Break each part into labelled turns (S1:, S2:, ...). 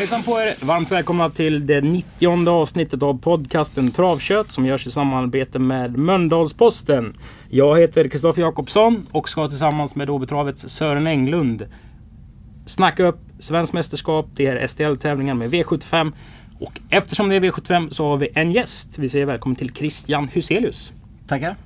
S1: Hejsan på er! Varmt välkomna till det 90 avsnittet av podcasten Travkött som görs i samarbete med Mölndalsposten. Jag heter Kristoffer Jakobsson och ska tillsammans med Åbytravets Sören Englund snacka upp Svenskt mästerskap. Det är STL-tävlingar med V75. Och eftersom det är V75 så har vi en gäst. Vi säger välkommen till Christian Huselius.
S2: Tackar.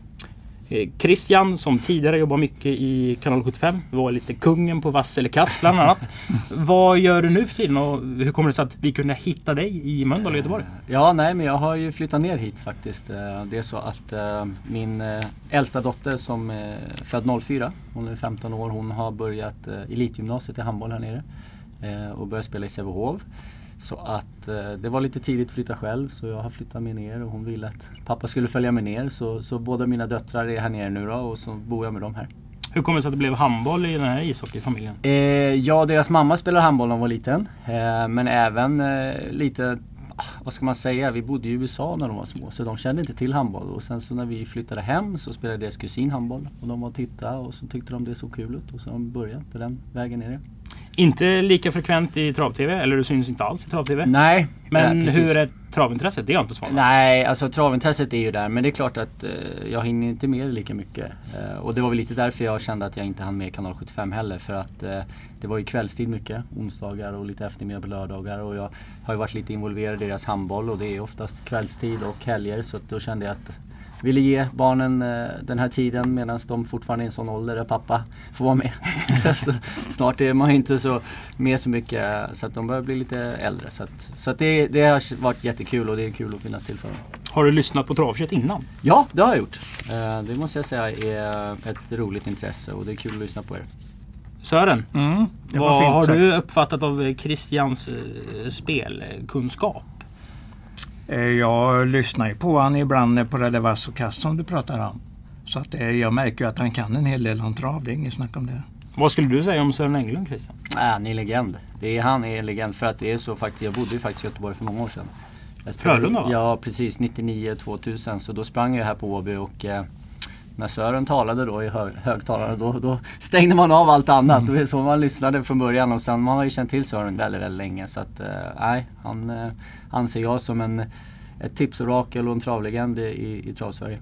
S1: Eh, Christian som tidigare jobbar mycket i kanal 75 var lite kungen på vass eller kass bland annat. Vad gör du nu för tiden och hur kommer det sig att vi kunde hitta dig i Mölndal och Göteborg?
S2: Ja, nej men jag har ju flyttat ner hit faktiskt. Eh, Det är så att eh, min äldsta dotter som är född 04, hon är 15 år, hon har börjat elitgymnasiet i handboll här nere och börjat spela i Sävehof. Så att eh, det var lite tidigt att flytta själv så jag har flyttat med ner och hon ville att pappa skulle följa med ner. Så, så båda mina döttrar är här nere nu då och så bor jag med dem här.
S1: Hur kommer det sig att det blev handboll i den här ishockeyfamiljen?
S2: Eh, ja, deras mamma spelade handboll när hon var liten. Eh, men även eh, lite, ah, vad ska man säga, vi bodde i USA när de var små så de kände inte till handboll. Och sen så när vi flyttade hem så spelade deras kusin handboll. Och de var och tittade och så tyckte de det såg kul ut och så har de börjat på den vägen är det.
S1: Inte lika frekvent i trav-tv, eller du syns inte alls i trav-tv.
S2: Nej,
S1: Men
S2: nej,
S1: hur är travintresset? Det jag inte svarat
S2: Nej, alltså travintresset är ju där men det är klart att eh, jag hinner inte med det lika mycket. Eh, och det var väl lite därför jag kände att jag inte hann med kanal 75 heller för att eh, det var ju kvällstid mycket, onsdagar och lite eftermiddag på lördagar och jag har ju varit lite involverad i deras handboll och det är oftast kvällstid och helger så då kände jag att ville ge barnen eh, den här tiden medan de fortfarande är i en sån ålder där pappa får vara med. så snart är man inte så med så mycket så att de börjar bli lite äldre. Så, att, så att det, det har varit jättekul och det är kul att finnas till för dem.
S1: Har du lyssnat på travkött innan?
S2: Ja, det har jag gjort. Eh, Det måste jag säga är ett roligt intresse och det är kul att lyssna på er.
S1: Sören,
S3: Mm,
S1: vad
S3: fint
S1: har
S3: sagt.
S1: du uppfattat av eh, Christians eh, spelkunskap?
S3: Eh, Jag lyssnar ju på han ibland på det där vass och kast som du pratar om. Så att eh, jag märker ju att han kan en hel del om trav. Det är inget snack om det.
S1: Vad skulle du säga om Sören Englund Christian?
S2: Äh, han är legend. Det är, han är en legend för att det är så faktiskt. Jag bodde ju faktiskt i Göteborg för många år sedan.
S1: Frölunda, va?
S2: Ja precis, 99-2000. Så då sprang jag här på Åby och eh, när Sören talade då i hö högtalare då, då stängde man av allt annat. Det är så man lyssnade från början och sen man har ju känt till Sören väldigt, väldigt länge. Så att eh, nej, han eh, anser jag som en, ett tipsorakel och en travlegend i, i Travsverige.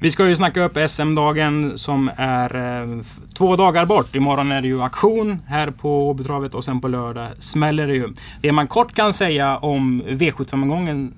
S1: Vi ska ju snacka upp SM-dagen som är eh, två dagar bort. Imorgon är det ju auktion här på Åbytravet och sen på lördag smäller det ju. Det man kort kan säga om V75-gången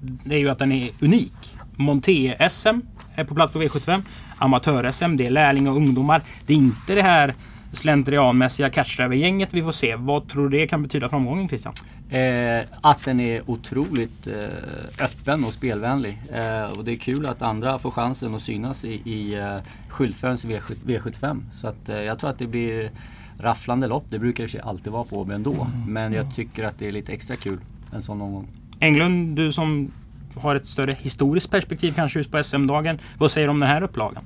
S1: det är ju att den är unik. Monté-SM är på plats på V75. Amatör-SM, det är lärlingar och ungdomar. Det är inte det här slentrianmässiga catchdriver-gänget vi får se. Vad tror du det kan betyda för omgången Christian?
S2: Eh, att den är otroligt eh, öppen och spelvänlig. Eh, och det är kul att andra får chansen att synas i, i eh, skyltförarens V7, V75. Så att, eh, jag tror att det blir rafflande lopp. Det brukar det sig alltid vara på Åby ändå. Men jag tycker att det är lite extra kul en sån omgång.
S1: Englund, du som har ett större historiskt perspektiv kanske just på SM-dagen. Vad säger du om den här upplagan?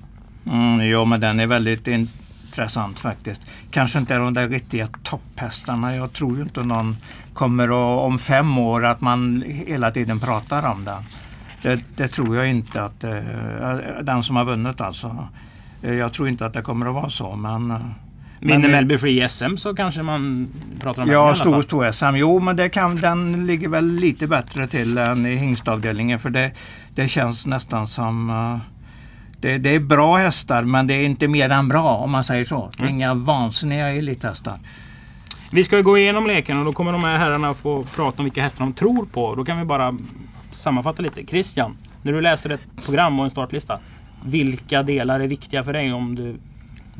S3: Mm, jo, men den är väldigt intressant faktiskt. Kanske inte de där riktiga topphästarna. Jag tror ju inte någon kommer att, om fem år att man hela tiden pratar om den. Det, det tror jag inte att eh, den som har vunnit alltså. Eh, jag tror inte att det kommer att vara så men eh,
S1: Vinner
S3: det-
S1: Melby Free SM så kanske man pratar om i
S3: Ja,
S1: alla
S3: stor stor SM. Jo, men det kan, den ligger väl lite bättre till än i hingstavdelningen för det, det känns nästan som eh, det, det är bra hästar men det är inte mer än bra om man säger så. Är Inga vansinniga elithästar.
S1: Vi ska ju gå igenom leken och då kommer de här herrarna få prata om vilka hästar de tror på. Då kan vi bara sammanfatta lite. Christian, när du läser ett program och en startlista. Vilka delar är viktiga för dig om du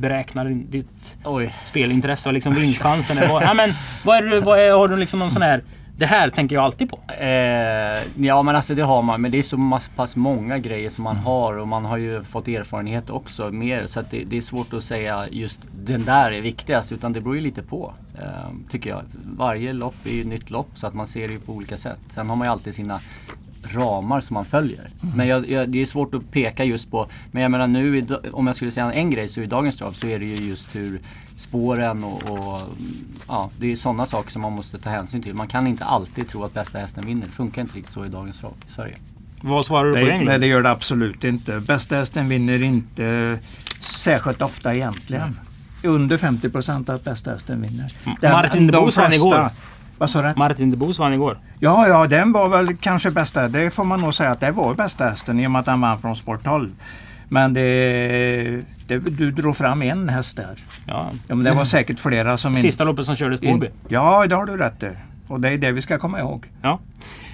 S1: beräknar din- ditt
S2: Oj.
S1: spelintresse och liksom vinstchansen? Vad, ja, men, vad är vad är, har du liksom någon sån här... Det här tänker jag alltid på.
S2: Eh, ja men alltså det har man. Men det är så pass många grejer som man har och man har ju fått erfarenhet också mer. Så det, det är svårt att säga just den där är viktigast. Utan det beror ju lite på. Eh, tycker jag. Varje lopp är ju ett nytt lopp så att man ser det ju på olika sätt. Sen har man ju alltid sina ramar som man följer.
S3: Mm.
S2: Men jag, jag, det är svårt att peka just på, men jag menar nu, om jag skulle säga en grej så i dagens trav så är det ju just hur spåren och, och ja, det är sådana saker som man måste ta hänsyn till. Man kan inte alltid tro att bästa hästen vinner. Det funkar inte riktigt så i dagens trav i Sverige.
S1: Vad svarar du på det
S3: Nej, nej, det gör det absolut inte. Bästa hästen vinner inte särskilt ofta egentligen. Under 50 procent att bästa hästen vinner.
S1: Martin de Boos vann igår.
S3: Vad sa du?
S1: Martin de Boos vann igår.
S3: Ja, ja, den var väl kanske bästa. Det får man nog säga att det var bästa hästen i och med att den vann från Sport 12. Men det, det, du drog fram en häst där.
S1: Ja.
S3: Ja, men det var säkert flera som.
S1: Sista loppet som kördes på Åby.
S3: Ja, det har du rätt i. Och det är det vi ska komma ihåg.
S1: Ja.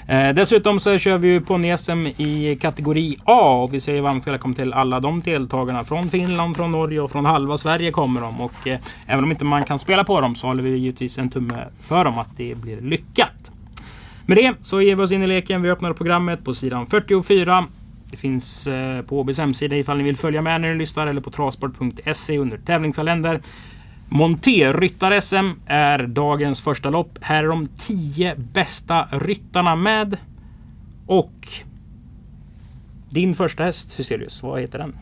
S1: Eh, dessutom så kör vi ju på SM i kategori A och vi säger varmt välkommen till alla de deltagarna. Från Finland, från Norge och från halva Sverige kommer de. Och eh, även om inte man kan spela på dem så håller vi givetvis en tumme för dem att det blir lyckat. Med det så ger vi oss in i leken. Vi öppnar programmet på sidan 44. Det finns eh, på OBs hemsida ifall ni vill följa med när ni lyssnar eller på trasport.se under tävlingskalender. Monté Ryttar-SM är dagens första lopp. Här är de 10 bästa ryttarna med. Och din första häst Hyselius, vad heter den?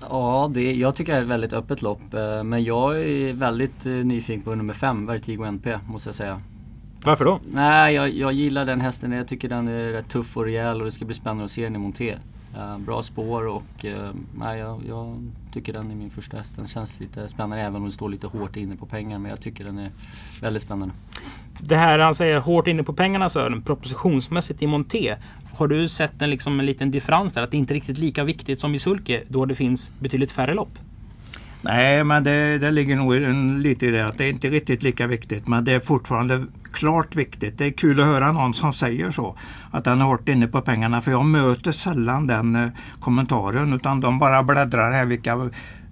S2: Ja, det, jag tycker det är ett väldigt öppet lopp. eh, Men jag är väldigt eh, nyfiken på nummer 5, Vertigo NP, måste jag säga.
S1: Varför då?
S2: Nej, jag, jag gillar den hästen. Jag tycker den är rätt tuff och rejäl och det ska bli spännande att se den i monté. Eh, bra spår och nej, jag, jag tycker den är min första häst. Den känns lite spännande även om det står lite hårt inne på pengar. Men jag tycker den är väldigt spännande.
S1: Det här han säger hårt inne på pengarna Sören, propositionsmässigt i Monté. Har du sett en, liksom, en liten differens där? Att det inte är riktigt lika viktigt som i Sulke då det finns betydligt färre lopp?
S3: Nej, men det, det ligger nog en, lite i det att det är inte riktigt lika viktigt. Men det är fortfarande klart viktigt. Det är kul att höra någon som säger så. Att den är hårt inne på pengarna. För jag möter sällan den eh, kommentaren. Utan de bara bläddrar här vilka,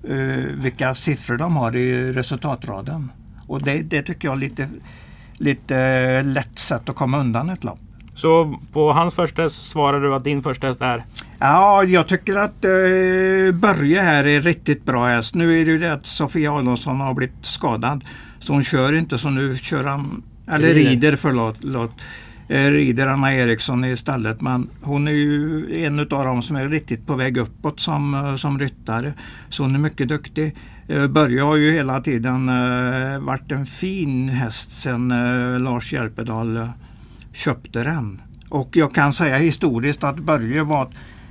S3: eh, vilka siffror de har i resultatraden. Och det, det tycker jag är lite, lite eh, lätt sätt att komma undan ett lopp.
S1: Så på hans första häst svarar du att din första häst är?
S3: Ja, jag tycker att eh, Börje här är riktigt bra häst. Nu är det ju det att Sofia Adolfsson har blivit skadad. Så hon kör inte så nu kör han, eller
S1: Rider.
S3: rider, förlåt. förlåt eh, rider Anna Eriksson istället. Men hon är ju en av dem som är riktigt på väg uppåt som, eh, som ryttare. Så hon är mycket duktig. Eh, Börje har ju hela tiden varit en fin häst sedan Lars Järpedal eh, köpte den. Och jag kan säga historiskt att Börje var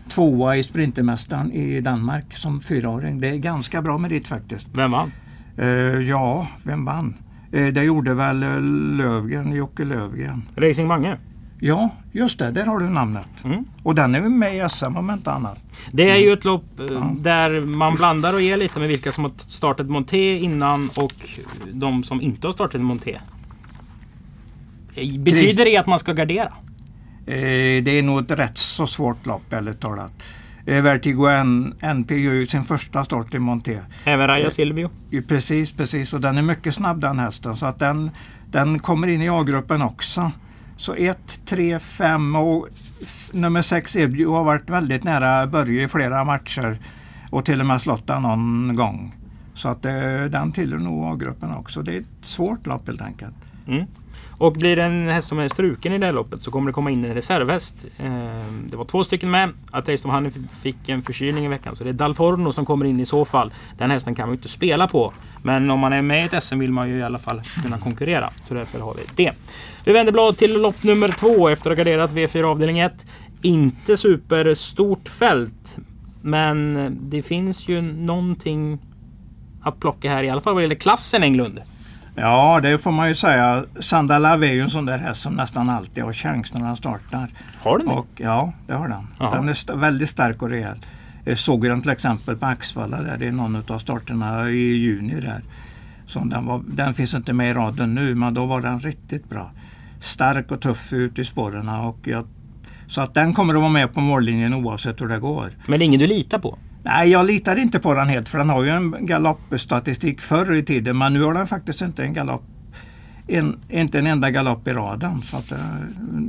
S3: tvåa i Sprintermästaren i Danmark som fyraåring. Det är ganska bra merit faktiskt.
S1: Vem vann?
S3: Eh, ja, vem vann? Eh, det gjorde väl eh, Lövgren, Jocke Lövgren.
S1: Racing Mange?
S3: Ja, just det, där har du namnet.
S1: Mm.
S3: Och den är med i SM om inte annat.
S1: Det är ju ett lopp
S3: Ja.
S1: där man blandar och ger lite med vilka som har startat Monté innan och de som inte har startat Monté. Betyder det att man ska gardera?
S3: Eh, det är nog ett rätt så svårt lopp ärligt talat. Eh, Vertigo N, NP gör ju sin första start i Monté.
S1: Även Raja
S3: Eh,
S1: Silvio?
S3: Precis, precis. Och den är mycket snabb den hästen. Så att den, den kommer in i A-gruppen också. Så 1, 3, 5 och nummer 6 Ebjo har varit väldigt nära Börje i flera matcher. Och till och med slått den någon gång. Så att eh, den tillhör nog A-gruppen också. Det är ett svårt lopp helt enkelt.
S1: Mm. Och blir det en häst som är struken i det här loppet så kommer det komma in en reservhäst. Ehm, det var två stycken med. Att Taste of Honey fick en förkylning i veckan. Så det är Dalforno som kommer in i så fall. Den hästen kan man ju inte spela på. Men om man är med i ett SM vill man ju i alla fall kunna konkurrera. Så därför har vi det. Vi vänder blad till lopp nummer två efter att ha garderat V4 avdelning 1. Inte superstort fält. Men det finns ju någonting att plocka här i alla fall vad gäller klassen Englund.
S3: Ja, det får man ju säga. Sandalav är ju en sån där häst som nästan alltid har chans när han startar.
S1: Har det?
S3: Och, ja, det har den.
S1: Jaha.
S3: Den är st- väldigt stark och rejäl. Jag såg den till exempel på Axvalla där. Det är någon av starterna i juni där. Som den, var, den finns inte med i raden nu men då var den riktigt bra. Stark och tuff ut i spåren. Och jag, så att den kommer att vara med på mållinjen oavsett hur det går.
S1: Men det är ingen du litar på?
S3: Nej, jag litar inte på den helt för den har ju en galoppstatistik förr i tiden men nu har den faktiskt inte en galopp en, inte en enda galopp i raden. Så att, eh,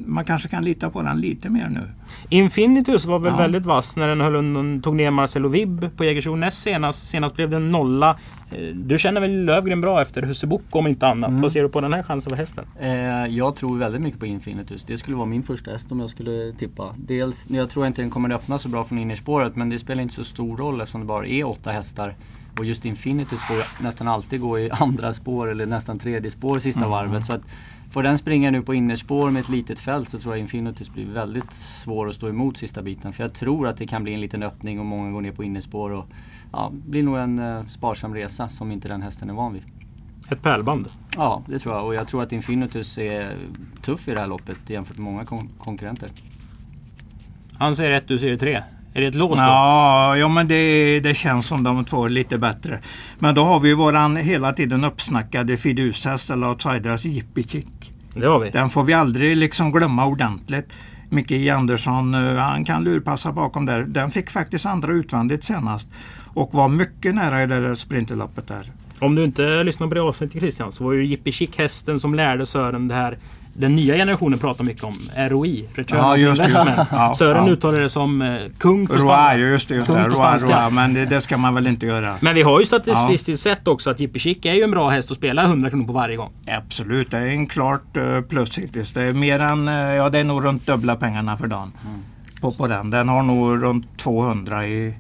S3: man kanske kan lita på den lite mer nu.
S1: Infinitus var väl
S3: Ja.
S1: väldigt vass när den höll undan, tog ner Marcelo Vibb på Jägersro näst senast. Senast blev det en nolla. Eh, Du känner väl Lövgren bra efter Hussebok om inte annat. Vad ser du på den här chansen för hästen?
S2: Eh, jag tror väldigt mycket på Infinitus. Det skulle vara min första häst om jag skulle tippa. Dels, jag tror inte den kommer att öppna så bra från innerspåret men det spelar inte så stor roll eftersom det bara är åtta hästar. Och just Infinitus får nästan alltid gå i andra spår eller nästan tredje spår sista varvet. Så att får den springa nu på innerspår med ett litet fält så tror jag Infinitus blir väldigt svår att stå emot sista biten. För jag tror att det kan bli en liten öppning och många går ner på innerspår. Och, ja, blir nog en eh, sparsam resa som inte den hästen är van vid.
S1: Ett pärlband.
S2: Ja, det tror jag. Och jag tror att Infinitus är tuff i det här loppet jämfört med många kon- konkurrenter.
S1: Han säger ett, du säger tre. Är det ett lås då?
S3: Ja, ja men det, det känns som de två är lite bättre. Men då har vi ju våran hela tiden uppsnackade fidushäst eller outsiders Yippie Chick.
S1: Det har vi.
S3: Den får vi aldrig liksom glömma ordentligt. Micke J. Andersson, eh, han kan lurpassa bakom där. Den fick faktiskt andra utvändigt senast. Och var mycket nära i det där sprinterloppet där.
S1: Om du inte lyssnar på det avsnittet Christian så var ju Jippi Chick hästen som lärde Sören det här den nya generationen pratar mycket om ROI, Return
S3: Ja, just det.
S1: Investment.
S3: Ja,
S1: Sören
S3: ja.
S1: uttalar det som eh, kung på
S3: Roa,
S1: spanska.
S3: just det. Just det. Roa. Roa, men det, det ska man väl inte göra.
S1: Men vi har ju statistiskt sett också att Jippi Chick är ju en bra häst att spela 100 kronor på varje gång.
S3: Absolut, det är en klart eh, plus hittills. Det är mer än, eh, ja det är nog runt dubbla pengarna för dagen. På, på den. Den har nog runt 200 i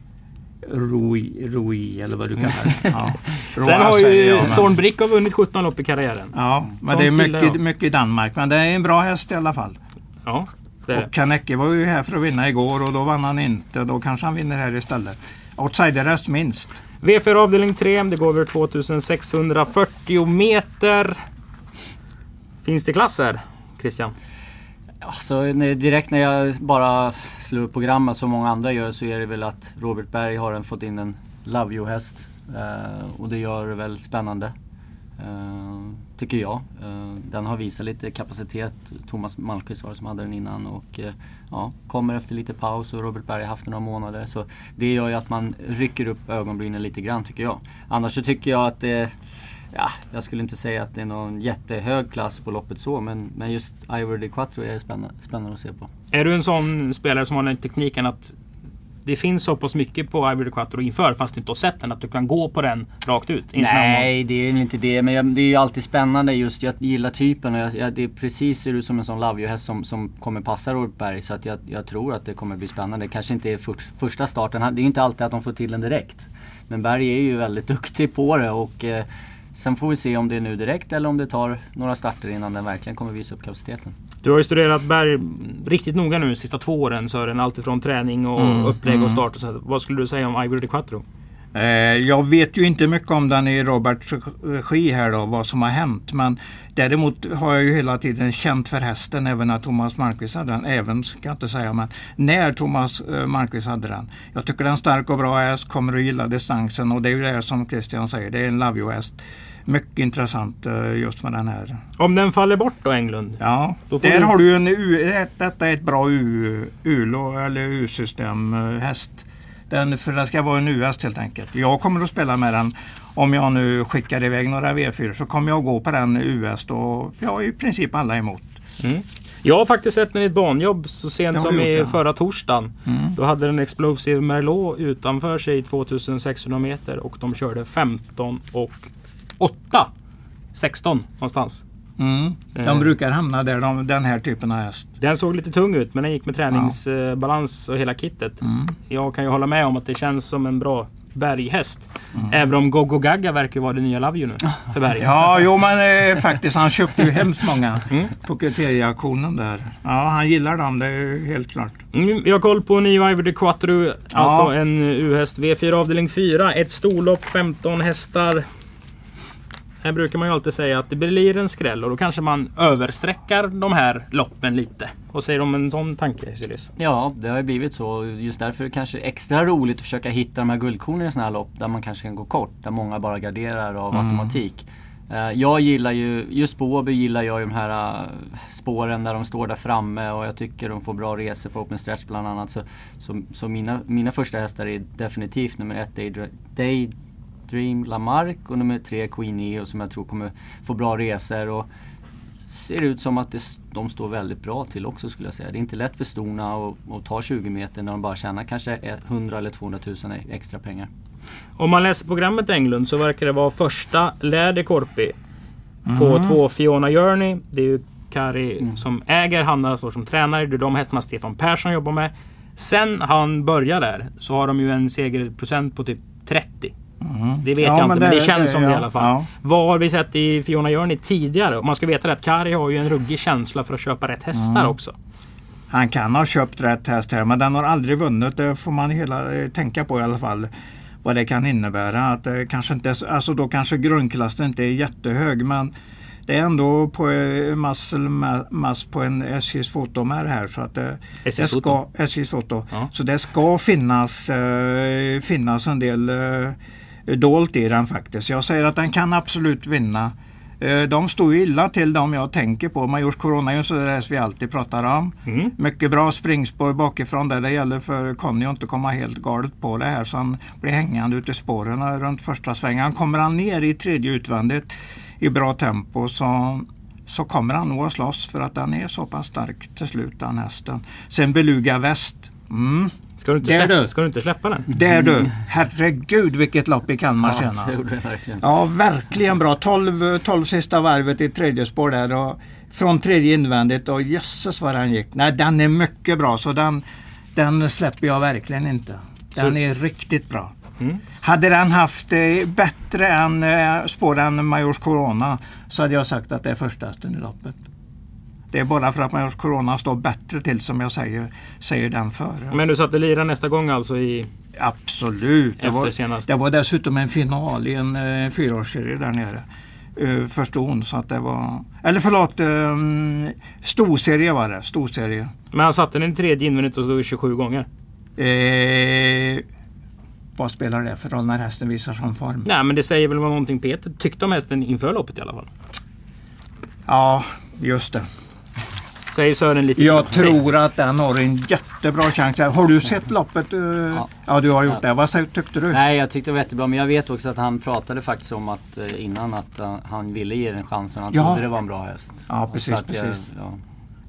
S3: ROI, ROI eller vad du kallar det. Ja.
S1: Sen har ju Zorn Brickov vunnit 17 lopp i karriären.
S3: Ja, men
S1: Sånt
S3: det är mycket, mycket i Danmark. Men det är en bra häst i alla fall.
S1: Ja, det.
S3: Och Kanecke var ju här för att vinna igår och då vann han inte. Då kanske han vinner här istället. Outsiderhäst minst.
S1: V4 avdelning 3, det går över 2640 meter. Finns det klasser? Christian?
S2: Alltså, direkt när jag bara slår upp programmet som många andra gör så är det väl att Robert Berg har en, fått in en Love You-häst. Eh, och det gör det väl spännande. Eh, tycker jag. Eh, den har visat lite kapacitet. Thomas Malmqvist var det som hade den innan. Och eh, ja, kommer efter lite paus och Robert Berg har haft den några månader. Så det gör ju att man rycker upp ögonbrynen lite grann tycker jag. Annars så tycker jag att det Ja, jag skulle inte säga att det är någon jättehög klass på loppet så men, men just Ivory de Quattro är spännande, spännande att se på.
S1: Är du en sån spelare som har den tekniken att det finns så pass mycket på Ivory Quattro inför fast du inte har sett den att du kan gå på den rakt ut?
S2: Nej, det är inte det. Men jag, det är ju alltid spännande just. Jag gillar typen och jag, jag, det är precis ser ut som en sån Love You-häst som, som kommer passa Robert Berg. Så att jag, jag tror att det kommer bli spännande. Det kanske inte är för, första starten. Det är inte alltid att de får till den direkt. Men Berg är ju väldigt duktig på det och eh, sen får vi se om det är nu direkt eller om det tar några starter innan den verkligen kommer visa upp kapaciteten.
S1: Du har ju studerat Berg riktigt noga nu de sista två åren Sören. Alltifrån träning och
S3: Mm,
S1: upplägg och
S3: mm.
S1: start. Och så. Vad skulle du säga om Ivory de Quattro?
S3: Eh, jag vet ju inte mycket om den i Roberts regi här då, vad som har hänt. Men däremot har jag ju hela tiden känt för hästen även när Thomas Malmqvist hade den. Även, ska jag inte säga, men när Thomas eh, Malmqvist hade den. Jag tycker den är en stark och bra häst, kommer att gilla distansen och det är ju det här som Christian säger, det är en Love You-häst. Mycket intressant eh, just med den här.
S1: Om den faller bort då Englund?
S3: Ja, där
S1: du-
S3: har du en U, ett- detta är ett bra U, U, eller U-system häst. Den, för det ska vara en U-häst helt enkelt. Jag kommer att spela med den. Om jag nu skickar iväg några V4 så kommer jag att gå på den U-häst och ja, i princip alla emot.
S1: Mm. Jag har faktiskt sett den i ett banjobb så sent
S3: Det
S1: som i
S3: ja.
S1: förra torsdagen.
S3: Mm.
S1: Då hade den Explosive Merlot utanför sig i 2600 meter och de körde 15 och 8. 16 någonstans.
S3: Mm. De
S1: Eh.
S3: brukar hamna där, de, den här typen av häst.
S1: Den såg lite tung ut men den gick med träningsbalans och hela kittet.
S3: Mm.
S1: Jag kan ju hålla med om att det känns som en bra berghäst.
S3: Mm.
S1: Även om Gogo Gaga verkar vara det nya You nu för berg.
S3: Ja, jo men eh, faktiskt han köpte ju hemskt många
S1: Mm.
S3: på kriterieauktionen där. Ja, han gillar dem, det är helt klart.
S1: Mm, jag har koll på Nio Ivory de Quattro. Alltså
S3: Ja.
S1: en U-häst. V4 avdelning 4. Ett storlopp, 15 hästar. Här brukar man ju alltid säga att det blir en skräll och då kanske man översträckar de här loppen lite. Vad säger du om en sån tanke Silis?
S2: Ja, det har ju blivit så. Just därför är det kanske extra roligt att försöka hitta de här guldkornen i sådana här lopp där man kanske kan gå kort. Där många bara garderar av automatik. Eh, Jag gillar ju, just på Åby gillar jag ju de här eh, spåren där de står där framme och jag tycker de får bra resor på Open Stretch bland annat. Så, så, så mina, mina första hästar är definitivt nummer ett Daydream, Dream Lamarck och nummer tre Queen Neo som jag tror kommer få bra resor. Och ser ut som att det, de står väldigt bra till också skulle jag säga. Det är inte lätt för storna att, att ta 20 meter när de bara tjänar kanske 100 eller 200 000 extra pengar.
S1: Om man läser programmet Englund så verkar det vara första Läderkorpi på två Fiona Journey. Det är ju Kari
S2: Mm.
S1: som äger, Hanna står som tränare. Det är de hästarna Stefan Persson jobbar med. Sen han började där så har de ju en segerprocent på typ 30. Det vet
S3: Ja,
S1: jag
S3: men
S1: inte, men
S3: det-
S1: det känns
S3: det-
S1: som det i
S3: ja,
S1: alla fall.
S3: ja.
S1: Vad har vi sett i Fiona Journey tidigare? Och man ska veta det att Kari har ju en ruggig känsla för att köpa rätt hästar
S3: Mm.
S1: också.
S3: Han kan ha köpt rätt häst här men den har aldrig vunnit. Det får man hela eh, tänka på i alla fall. Vad det kan innebära. Att det kanske inte alltså då kanske grundklassen inte är jättehög men det är ändå på eh, muscle ma- mass på en SJs foto med det här. Så att det,
S1: SJs
S3: det ska,
S1: foto?
S3: SJs foto.
S1: Ja.
S3: Så det ska finnas, eh, finnas en del eh, dolt i den faktiskt. Jag säger att den kan absolut vinna. Eh, De står ju illa till de jag tänker på. Majors Corona är ju en sån där vi alltid pratar om.
S1: Mm.
S3: Mycket bra springspår bakifrån där. Det gäller för Conny att inte komma helt galet på det här så han blir hängande ute i spåren runt första svängen. Kommer han ner i tredje utvändigt i bra tempo så, så kommer han nog att slåss för att den är så pass stark till slut den hästen. Sen Beluga Väst. Mm.
S1: Ska du inte,
S3: Där
S1: släppa,
S3: du.
S1: ska du inte släppa den?
S3: Där du! Herregud vilket lopp i Kalmar
S2: Ja,
S3: senast.
S2: verkligen.
S3: Ja, verkligen bra. 12, 12 sista varvet i tredje spår där. Och från tredje invändigt och jösses vad den gick. Nej, den är mycket bra så den, den släpper jag verkligen inte. Den
S1: Så-
S3: är riktigt bra.
S1: Mm.
S3: Hade den haft eh, bättre än eh, spår än Majors Corona så hade jag sagt att det är första hästen i loppet. Det är bara för att Majors Corona står bättre till som jag säger, säger den före.
S1: Men du satte lira nästa gång alltså i...
S3: Absolut. Det
S1: Efter
S3: var,
S1: senast.
S3: det var dessutom en final i en eh, fyraårsserie där nere. Uh, för ston. Så att det var, eller förlåt, um, storserie var det. Storserie.
S1: Men han satte den i tredje invändigt och stod 27 gånger.
S3: Eh, vad spelar det för roll när hästen visar sån form?
S1: Nej men det säger väl någonting Peter tyckte om hästen inför loppet i alla fall.
S3: Ja, just det.
S1: Säger Sören lite...
S3: Jag tror att den har en jättebra chans. Har du sett loppet? eh? ja. du har gjort det. Vad tyckte du?
S2: Nej, jag tyckte det var jättebra. Men jag vet också att han pratade faktiskt om att eh, innan att eh, han ville ge den chansen. Han
S3: Ja.
S2: trodde det var en bra häst.
S3: Ja, precis,
S2: jag-
S3: precis.
S2: ja.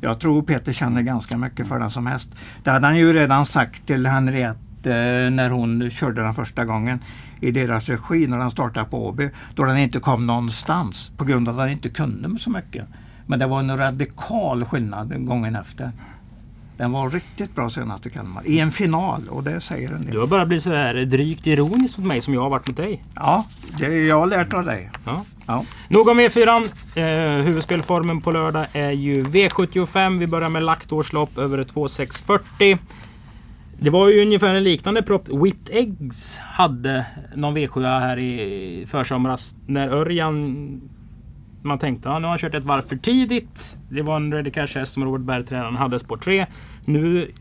S3: Jag tror Peter känner ganska mycket för den som häst. Det hade han ju redan sagt till Henriette när hon körde den första gången i deras regi när den startade på Åby. Då den inte kom någonstans på grund av att den inte kunde så mycket. Men det var en radikal skillnad gången efter. Den var riktigt bra senast i Kalmar. I en final och det säger en
S1: Du
S3: del.
S1: har bara blivit så här drygt ironisk mot mig som jag har varit mot dig.
S3: Ja, det jag har lärt av dig.
S1: Ja.
S3: Ja.
S1: Nog om E4. Eh, huvudspelformen på lördag är ju V75. Vi börjar med laktårslopp över 2640. Det var ju ungefär en liknande propp. Whipped Eggs hade någon V7 här i försomras. När Örjan... Man tänkte att nu har han kört ett varv för tidigt. Det var en Ready Cash häst som Robert Berg tränaren hade spår 3. Nu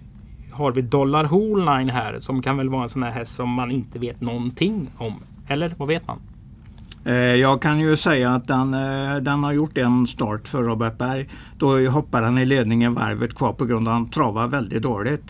S1: har vi Dollar Hoolline här som kan väl vara en sån här häst som man inte vet någonting om. Eller vad vet man?
S3: Eh, jag kan ju säga att den, eh, den har gjort en start för Robert Berg. Då hoppar han i ledningen varvet kvar på grund av att han travar väldigt dåligt.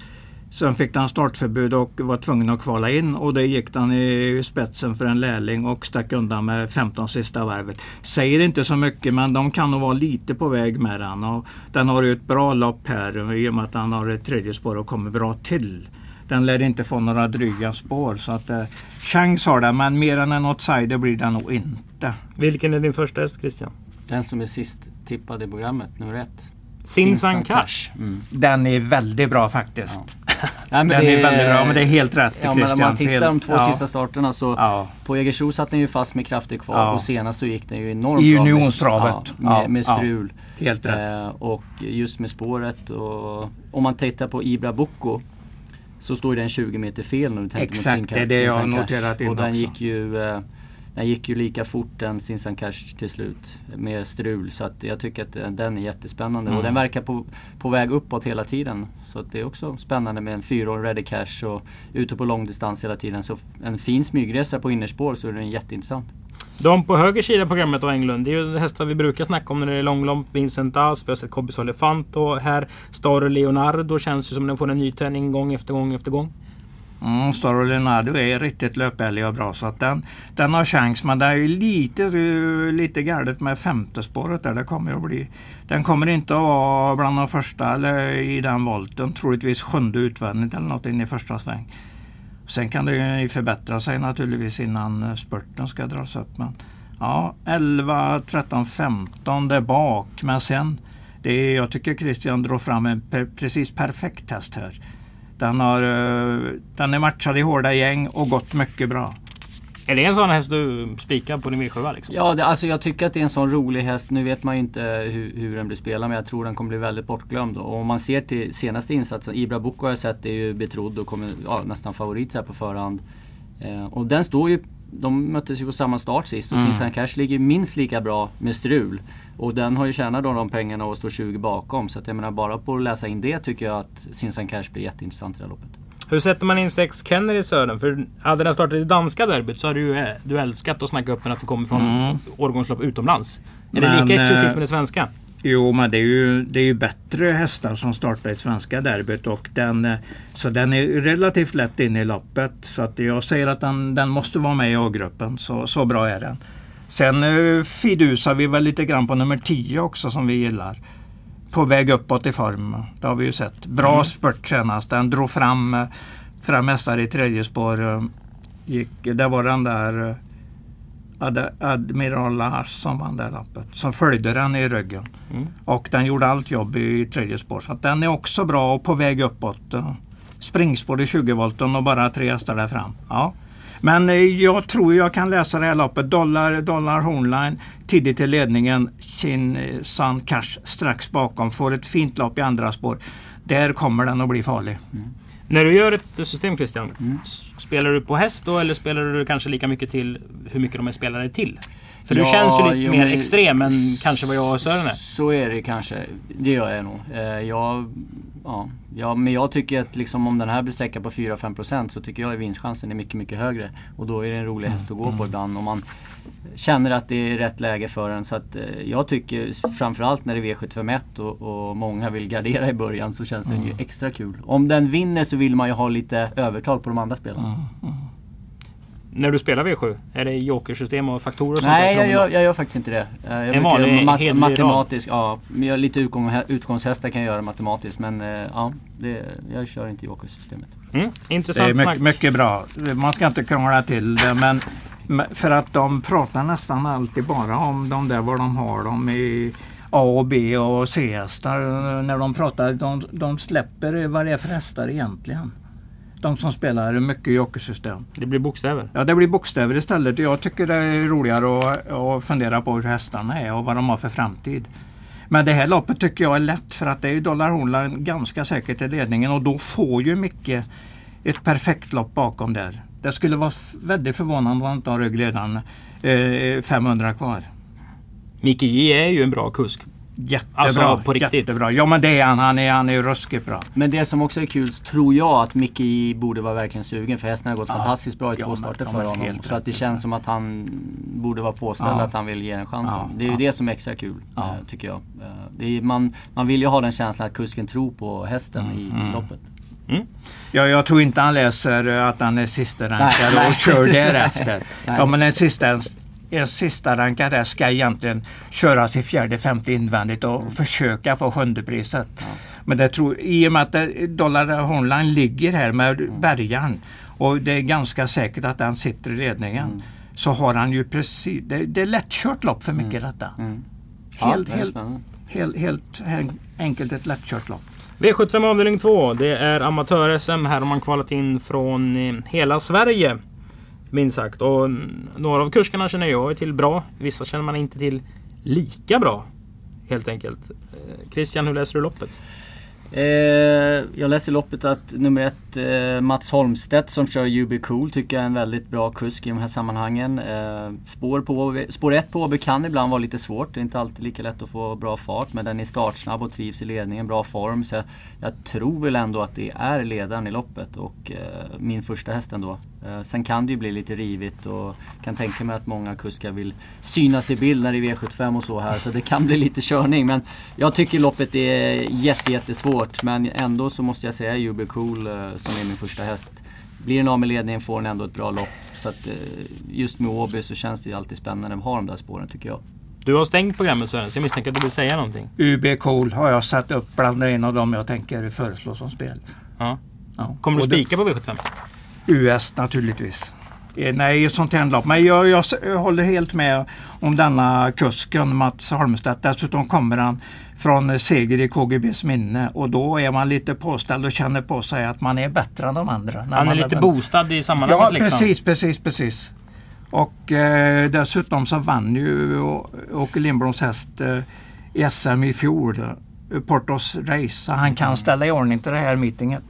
S3: Sen fick han startförbud och var tvungen att kvala in och det gick han i spetsen för en lärling och stack undan med 15 sista varvet. Säger inte så mycket men de kan nog vara lite på väg med den. Och den har ju ett bra lopp här i och med att han har ett tredje spår och kommer bra till. Den lär inte få några dryga spår så att eh, chans har den men mer än en outsider blir den nog inte.
S1: Vilken är din första häst Christian?
S2: Den som är sist tippad i programmet, nummer ett.
S1: Sinsan Cash.
S2: Mm.
S3: Den är väldigt bra faktiskt.
S2: Nej, men
S3: Den
S2: det
S3: är väldigt bra men det är helt rätt
S2: Ja, men om
S3: Christian.
S2: man tittar
S3: Helt-
S2: de två
S3: ja.
S2: sista starterna så
S3: Ja.
S2: på Jägersro satt den ju fast med krafter kvar
S3: Ja.
S2: och senast så gick den ju enormt
S3: I
S2: bra med-
S3: unionstravet.
S2: Med, med
S3: ja.
S2: strul.
S3: Helt rätt.
S2: Eh, och just med spåret och om man tittar på Ibra Bocco så står den 20 meter fel när du tänker
S3: Exakt,
S2: mot
S3: det är det jag har noterat
S2: Och den
S3: också.
S2: gick ju eh, den gick ju lika fort än Sinsan Cash till slut med strul. Så att jag tycker att den är jättespännande
S3: Mm.
S2: och den verkar på, på väg uppåt hela tiden. Så att det är också spännande med en fyraårig ready cash och ute på långdistans hela tiden. Så en fin smygresa på innerspår så är den jätteintressant.
S1: De på höger sida programmet då Englund, det är ju hästar vi brukar snacka om när det är långlopp. Vincent As, vi har sett Kobbis Olefant och här Star Leonardo känns ju som den får en ny träning gång efter gång efter gång.
S3: Mm, Storo Leonardo är riktigt löpärlig och bra så att den, den har chans men det är ju lite, lite galet med femte spåret där. Det kommer att bli, den kommer inte att vara bland de första eller i den volten. Troligtvis sjunde utvändigt eller något in i första sväng. Sen kan det ju förbättra sig naturligtvis innan eh, spurten ska dras upp. Men ja, 11, 13, 15 där bak. Men sen, det är, jag tycker Christian drog fram en per, precis perfekt test här. Den, har, eh, den är matchad i hårda gäng och gått mycket bra.
S1: Är det en sån häst du spikar på din V7? Liksom?
S2: Ja, det, alltså jag tycker att det är en sån rolig häst. Nu vet man ju inte hur, hur den blir spelad men jag tror den kommer bli väldigt bortglömd. Och om man ser till senaste insatsen, Ibra Boko har jag sett är ju betrodd och kommer ja, nästan favorit så här på förhand. Eh, och den står ju de möttes ju på samma start sist och mm. Sinsan Cash ligger minst lika bra med strul. Och den har ju tjänat då de pengarna och står 20 bakom. Så att jag menar bara på att läsa in det tycker jag att Sinsan Cash blir jätteintressant i det här loppet.
S1: Hur sätter man in sex Kenner i Södern? För hade den startat i danska derbyt så hade du, eh, du älskat att snacka upp den att du kommer från mm. årgångslopp utomlands. Är Men, det lika exklusivt med det svenska?
S3: Jo, men det är ju, det är ju bättre hästar som startar i svenska derbyt och den, eh, så den är relativt lätt in i loppet. Så att jag säger att den, den måste vara med i A-gruppen. Så, så bra är den. Sen eh, fidusar vi väl lite grann på nummer 10 också som vi gillar. På väg uppåt i form. Det har vi ju sett. Bra mm. spurt senast. Den drog fram, eh, fram mästare i tredje spår. Gick, det var den där Admiral Lars som vann det loppet. Som följde den i ryggen. Mm. Och den gjorde allt jobb i tredje spår. Så den är också bra och på väg uppåt. Springspår i 20 volten och bara tre hästar där fram. Ja. Men eh, jag tror jag kan läsa det här loppet. Dollar, dollar Hornline tidigt i ledningen. Chin Sun Cash strax bakom. Får ett fint lopp i andra spår. Där kommer den att bli farlig. Mm.
S1: När du gör ett system Christian, mm. Spelar du på häst då eller spelar du kanske lika mycket till hur mycket de är spelade till? För ja, du känns ju lite mer extrem än kanske vad jag och Sören är.
S2: Så är det kanske. Det gör jag nog. Eh, jag, ja, ja, men jag tycker att liksom om den här blir sträckad på 4-5% så tycker jag att vinstchansen är mycket, mycket högre. Och då är det en rolig häst att gå på mm. ibland. Om man känner att det är rätt läge för den. Så att, eh, jag tycker framförallt när det är V751 och, och många vill gardera i början så känns det mm. ju extra kul. Om den vinner så vill man ju ha lite övertag på de andra spelarna. Mm. Mm.
S1: När du spelar V7, är det jokersystem och faktorer och
S2: sånt Nej, jag gör, jag gör, faktiskt inte det. Eh, jag
S1: en vanlig mat
S2: matematisk, ja. Lite utgång, utgångshästar kan jag göra matematiskt men eh, ja, det, jag kör inte jokersystemet.
S1: Mm, intressant.
S3: Det är mycket, mycket, bra. Man ska inte krångla till det men för att de pratar nästan alltid bara om de där var de har dem i A och B och C-hästar. När de pratar, de, de släpper vad det är för hästar egentligen. De som spelar mycket jockeysystem.
S1: Det blir bokstäver?
S3: Ja, det blir bokstäver istället. Jag tycker det är roligare att, att fundera på hur hästarna är och vad de har för framtid. Men det här loppet tycker jag är lätt för att det är Dollar Hornline ganska säkert i ledningen och då får ju mycket ett perfekt lopp bakom där. Det skulle vara väldigt förvånande om han inte har ryggledaren eh, 500 kvar.
S1: Micke J är ju en bra kusk.
S3: Jättebra, alltså, på riktigt. jättebra. Ja men det är han. Han är, han är ruskigt bra.
S2: Men det som också är kul tror jag att Micke J borde vara verkligen sugen för hästen har gått ja. fantastiskt bra i ja, två starter för honom. Så att det känns som att han borde vara påställd ja. att han vill ge den chansen. Ja. Det är ju det som är extra kul äh, tycker jag. Äh, är, man, man vill ju ha den känslan att kusken tror på hästen mm. i, i mm. loppet.
S3: Mm. Ja, jag tror inte han läser att han är sista rankad och kör därefter. ja, men en sista, en sista rankad där ska egentligen köras i fjärde, femte invändigt och mm. försöka få sjundepriset. Ja. Men det tror, i och med att Dollar Honline ligger här med mm. bärgaren och det är ganska säkert att den sitter i ledningen. Mm. Så har han ju precis, det, det är lättkört lopp för mycket mm. detta. Mm. Helt, ja, helt, helt, helt, helt enkelt ett lättkört lopp.
S1: V75 avdelning 2. Det är amatör-SM. Här har man kvalat in från eh, hela Sverige. Minst sagt. Och några av kurskarna känner jag till bra. Vissa känner man inte till lika bra. Helt enkelt. Eh, Christian, hur läser du loppet?
S2: Eh, jag läser i loppet att nummer ett, eh, Mats Holmstedt som kör UB Cool tycker jag är en väldigt bra kusk i de här sammanhangen. Eh, spår, på, spår ett på Åby kan ibland vara lite svårt. Det är inte alltid lika lätt att få bra fart men den är startsnabb och trivs i ledningen, bra form. Så jag, jag tror väl ändå att det är ledaren i loppet och eh, min första häst ändå. Eh, sen kan det ju bli lite rivigt och kan tänka mig att många kuskar vill synas i bild när det är V75 och så här. Så det kan bli lite körning. Men jag tycker loppet är jätte, jättesvårt. Men ändå så måste jag säga UB Cool eh, som är min första häst. blir den av med ledningen får den ändå ett bra lopp. Så att, eh, just med Åby så känns det ju alltid spännande att ha de där spåren tycker jag.
S1: Du har stängt programmet Sören, så jag misstänker att du vill säga någonting.
S3: UB Cool har jag satt upp bland en av dem jag tänker föreslå som spel.
S1: Ja.
S3: Ja.
S1: Kommer du spika på V75?
S3: US naturligtvis. Eh, Nej, sånt lopp. Men jag, jag, håller helt med om denna kusken Mats Holmstedt. Dessutom kommer han från seger i KGBs minne och då är man lite påställd och känner på sig att man är bättre än de andra.
S1: Han är
S3: man
S1: lite
S3: väl-
S1: boostad i sammanhanget
S3: Ja,
S1: liksom.
S3: precis, precis, precis. Och eh, dessutom så vann ju Åke Lindbloms häst eh, SM i fjol, eh, Portos Race. Så han kan ställa i ordning till det här meetinget.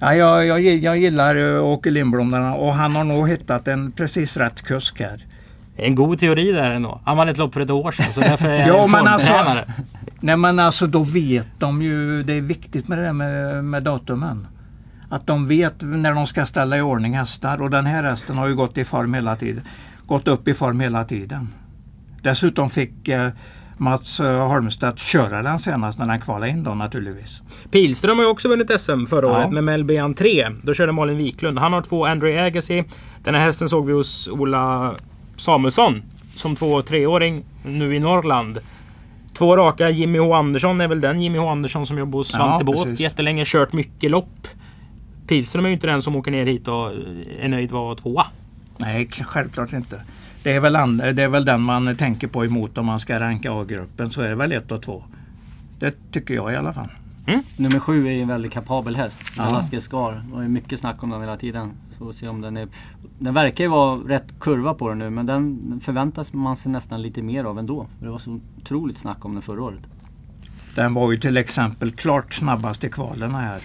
S3: Ja, jag, jag, jag gillar eh, Åke Lindblom och han har nog hittat en precis rätt kusk här.
S1: En god teori där ändå. Han vann ett lopp för ett år sedan så därför är
S3: Ja,
S1: han
S3: men alltså-. Nej men alltså då vet de ju, det är viktigt med det där med, med datumen. Att de vet när de ska ställa i ordning hästar och den här hästen har ju gått i form hela tiden. Gått upp i form hela tiden. Dessutom fick eh, Mats eh, Holmstedt köra den senast när den kvalade in då naturligtvis.
S1: Pilström har ju också vunnit SM förra
S3: Ja.
S1: året med Melby 3. Då körde Malin Wiklund. Han har två Andrew Agassi. Den här hästen såg vi hos Ola Samuelsson som två och treåring nu i Norrland. Två raka. Jimmy H Andersson är väl den Jimmy H Andersson som jobbar hos
S3: Ja,
S1: Svante Båth
S3: precis.
S1: jättelänge. Kört mycket lopp. Pilström är ju inte den som åker ner hit och är nöjd att vara tvåa.
S3: Nej, självklart inte. Det är, väl and- det är väl den man tänker på emot om man ska ranka A-gruppen. Så är det väl ett och två. Det tycker jag i alla fall.
S2: Nummer sju är ju en väldigt kapabel häst. Alaska Scar. Det var ju mycket snack om den hela tiden. Så får se om den är... Den verkar ju vara rätt kurva på den nu men den förväntas man sig nästan lite mer av ändå. Det var så otroligt snack om den förra året.
S3: Den var ju till exempel klart snabbast i kvalen här.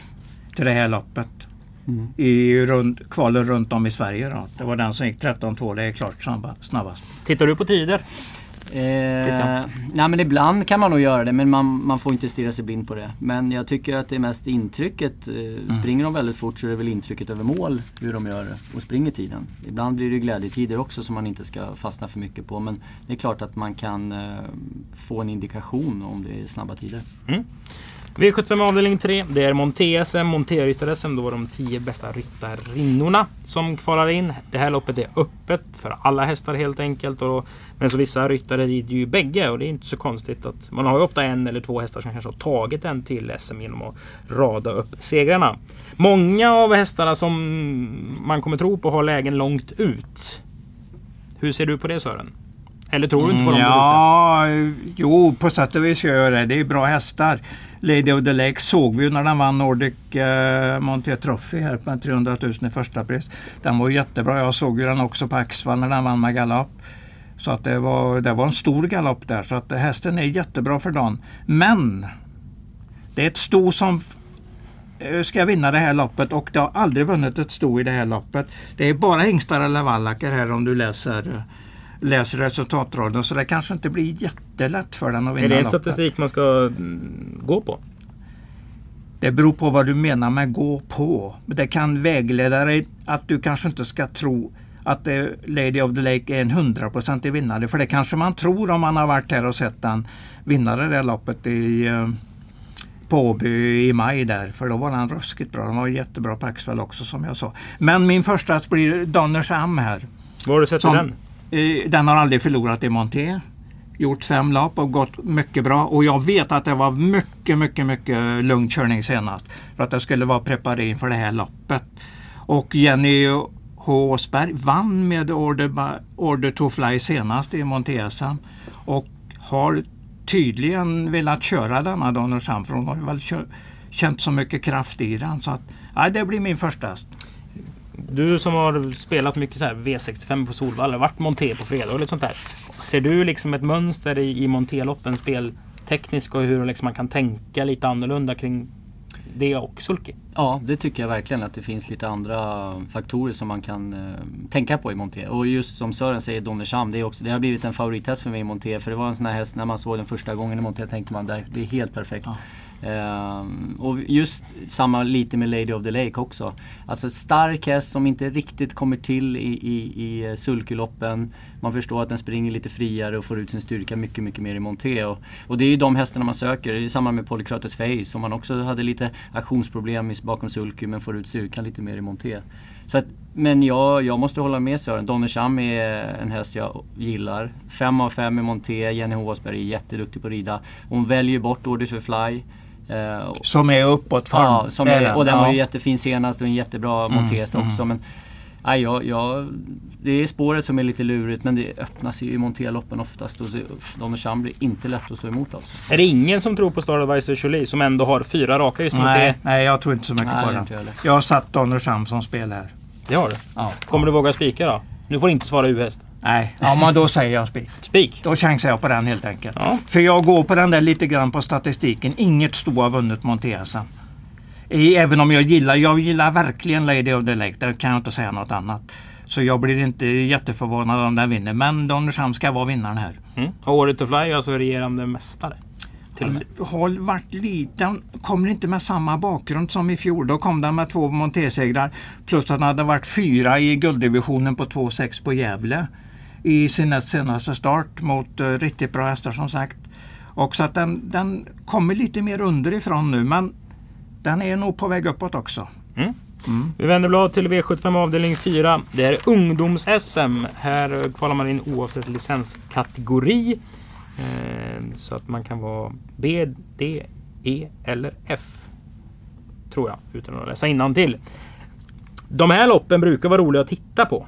S3: Till det här loppet.
S2: Mm.
S3: I rund, kvalen runt om i Sverige. Då. Det var den som gick 13-2. Det är klart snabba, snabbast.
S1: Tittar du på tider?
S2: Eh, nej men ibland kan man nog göra det men man, man får inte stirra sig blind på det. Men jag tycker att det är mest intrycket. Eh, Springer de väldigt fort så är det väl intrycket över mål hur de gör och springer tiden. Ibland blir det glädjetider också som man inte ska fastna för mycket på. Men det är klart att man kan eh, få en indikation om det är snabba tider.
S1: V75 avdelning 3. Det är Monté-SM, Monté-ryttar-SM. Då var de 10 bästa ryttarinnorna som kvalar in. Det här loppet är öppet för alla hästar helt enkelt. Och, men så vissa ryttare rider ju bägge och det är inte så konstigt. att Man har ju ofta en eller två hästar som kanske har tagit en till SM genom att rada upp segrarna. Många av hästarna som man kommer tro på har lägen långt ut. Hur ser du på det Sören? Eller tror du inte på dem ute?
S3: Ja, jo på sätt och vis gör jag det. Det är bra hästar. Lady of the Lake såg vi ju när den vann Nordic eh, Monté Trophy här med 300 000 i första pris. Den var jättebra. Jag såg ju den också på Axvall när den vann med galopp. Så att det var, det var en stor galopp där. Så att hästen är jättebra för dagen. Men det är ett sto som eh, ska vinna det här loppet och det har aldrig vunnit ett sto i det här loppet. Det är bara hingstar eller vallacker här om du läser eh, läser resultatraden så det kanske inte blir jättelätt för den att vinna
S1: Är det en
S3: loppet.
S1: statistik man ska mm, gå på?
S3: Det beror på vad du menar med gå på. Det kan vägleda dig att du kanske inte ska tro att eh, Lady of the Lake är en hundraprocentig vinnare. För det kanske man tror om man har varit här och sett den vinna det där loppet i eh, på Åby i maj där. För då var den ruskigt bra. Den var jättebra på Axvall också som jag sa. Men min första blir Donnersham här.
S1: Var har du sett
S3: Som-
S1: den?
S3: Eh, den har aldrig förlorat i Monté. Gjort fem lopp och gått mycket bra. Och jag vet att det var mycket, mycket, mycket lugn körning senast. För att jag skulle vara preparerad inför det här loppet. Och Jenny H. Åsberg vann med Order, Order to Fly senast i Monté-SM. Och har tydligen velat köra denna Donnershamn. För hon har väl känt så mycket kraft i den. Så att, ja, det blir min första häst.
S1: Du som har spelat mycket så här V65 på Solvalla, varit monté på fredag och lite sånt där. Ser du liksom ett mönster i, i montéloppen speltekniskt och hur liksom man kan tänka lite annorlunda kring det och sulky?
S2: Ja, det tycker jag verkligen att det finns lite andra faktorer som man kan eh, tänka på i Monté. Och just som Sören säger, Donnersham, det, är också, det har blivit en favorithäst för mig i Monté. För det var en sån här häst, när man såg den första gången i Monté tänkte man det, det är helt perfekt. Ehm, och just samma lite med Lady of the Lake också. Alltså stark häst som inte riktigt kommer till i, i, i eh, sulkyloppen. Man förstår att den springer lite friare och får ut sin styrka mycket, mycket mer i monté. Och, och det är ju de hästarna man söker. Det är samma med Polykrates Face som man också hade lite aktionsproblem bakom sulky men får ut styrkan lite mer i monté. Så att, men jag, jag måste hålla med Sören. Donnersham är en häst jag gillar. Fem av fem i monté. Jenny Håsberg är jätteduktig på att rida. Hon väljer bort Orders to Fly.
S3: Uh, som är uppåt form.
S2: Ja, som är, och den ja. var ju jättefin senast och en jättebra mm, mm. också. Men, nej, jag, jag, det är spåret som är lite lurigt men det öppnas ju i monterloppen oftast och Donnersham blir inte lätt att stå emot alltså.
S1: Är det ingen som tror på Stardivise Jolie som ändå har fyra raka just
S3: nej, nej, jag tror inte så mycket nej, på den. Jag, jag har satt Donnersham som spel här.
S1: Det har du? Ja. Kommer du våga spika då? Nu får du inte svara U-häst.
S3: Nej, ja, men då säger jag spik.
S1: Spik?
S3: Då chansar jag på den helt enkelt. Ja. För jag går på den där lite grann på statistiken. Inget sto har vunnit Montesa. Även om jag gillar, jag gillar verkligen Lady of the Lake. Där kan jag inte säga något annat. Så jag blir inte jätteförvånad om den vinner. Men Donnersham ska vara vinnaren här.
S1: Mm. Och Året to Fly är alltså regerande mästare?
S3: Har varit liten, kommer inte med samma bakgrund som i fjol. Då kom den med två montésegrar plus att den hade varit fyra i gulddivisionen på 2-6 på Gävle i sin senaste start mot uh, riktigt bra hästar som sagt. Och så att den, den kommer lite mer underifrån nu men den är nog på väg uppåt också.
S1: Mm. Mm. Vi vänder blad till V75 avdelning 4. Det är ungdoms-SM. Här kvalar man in oavsett licenskategori. Eh, så att man kan vara B, D, E eller F. Tror jag, utan att läsa till. De här loppen brukar vara roliga att titta på.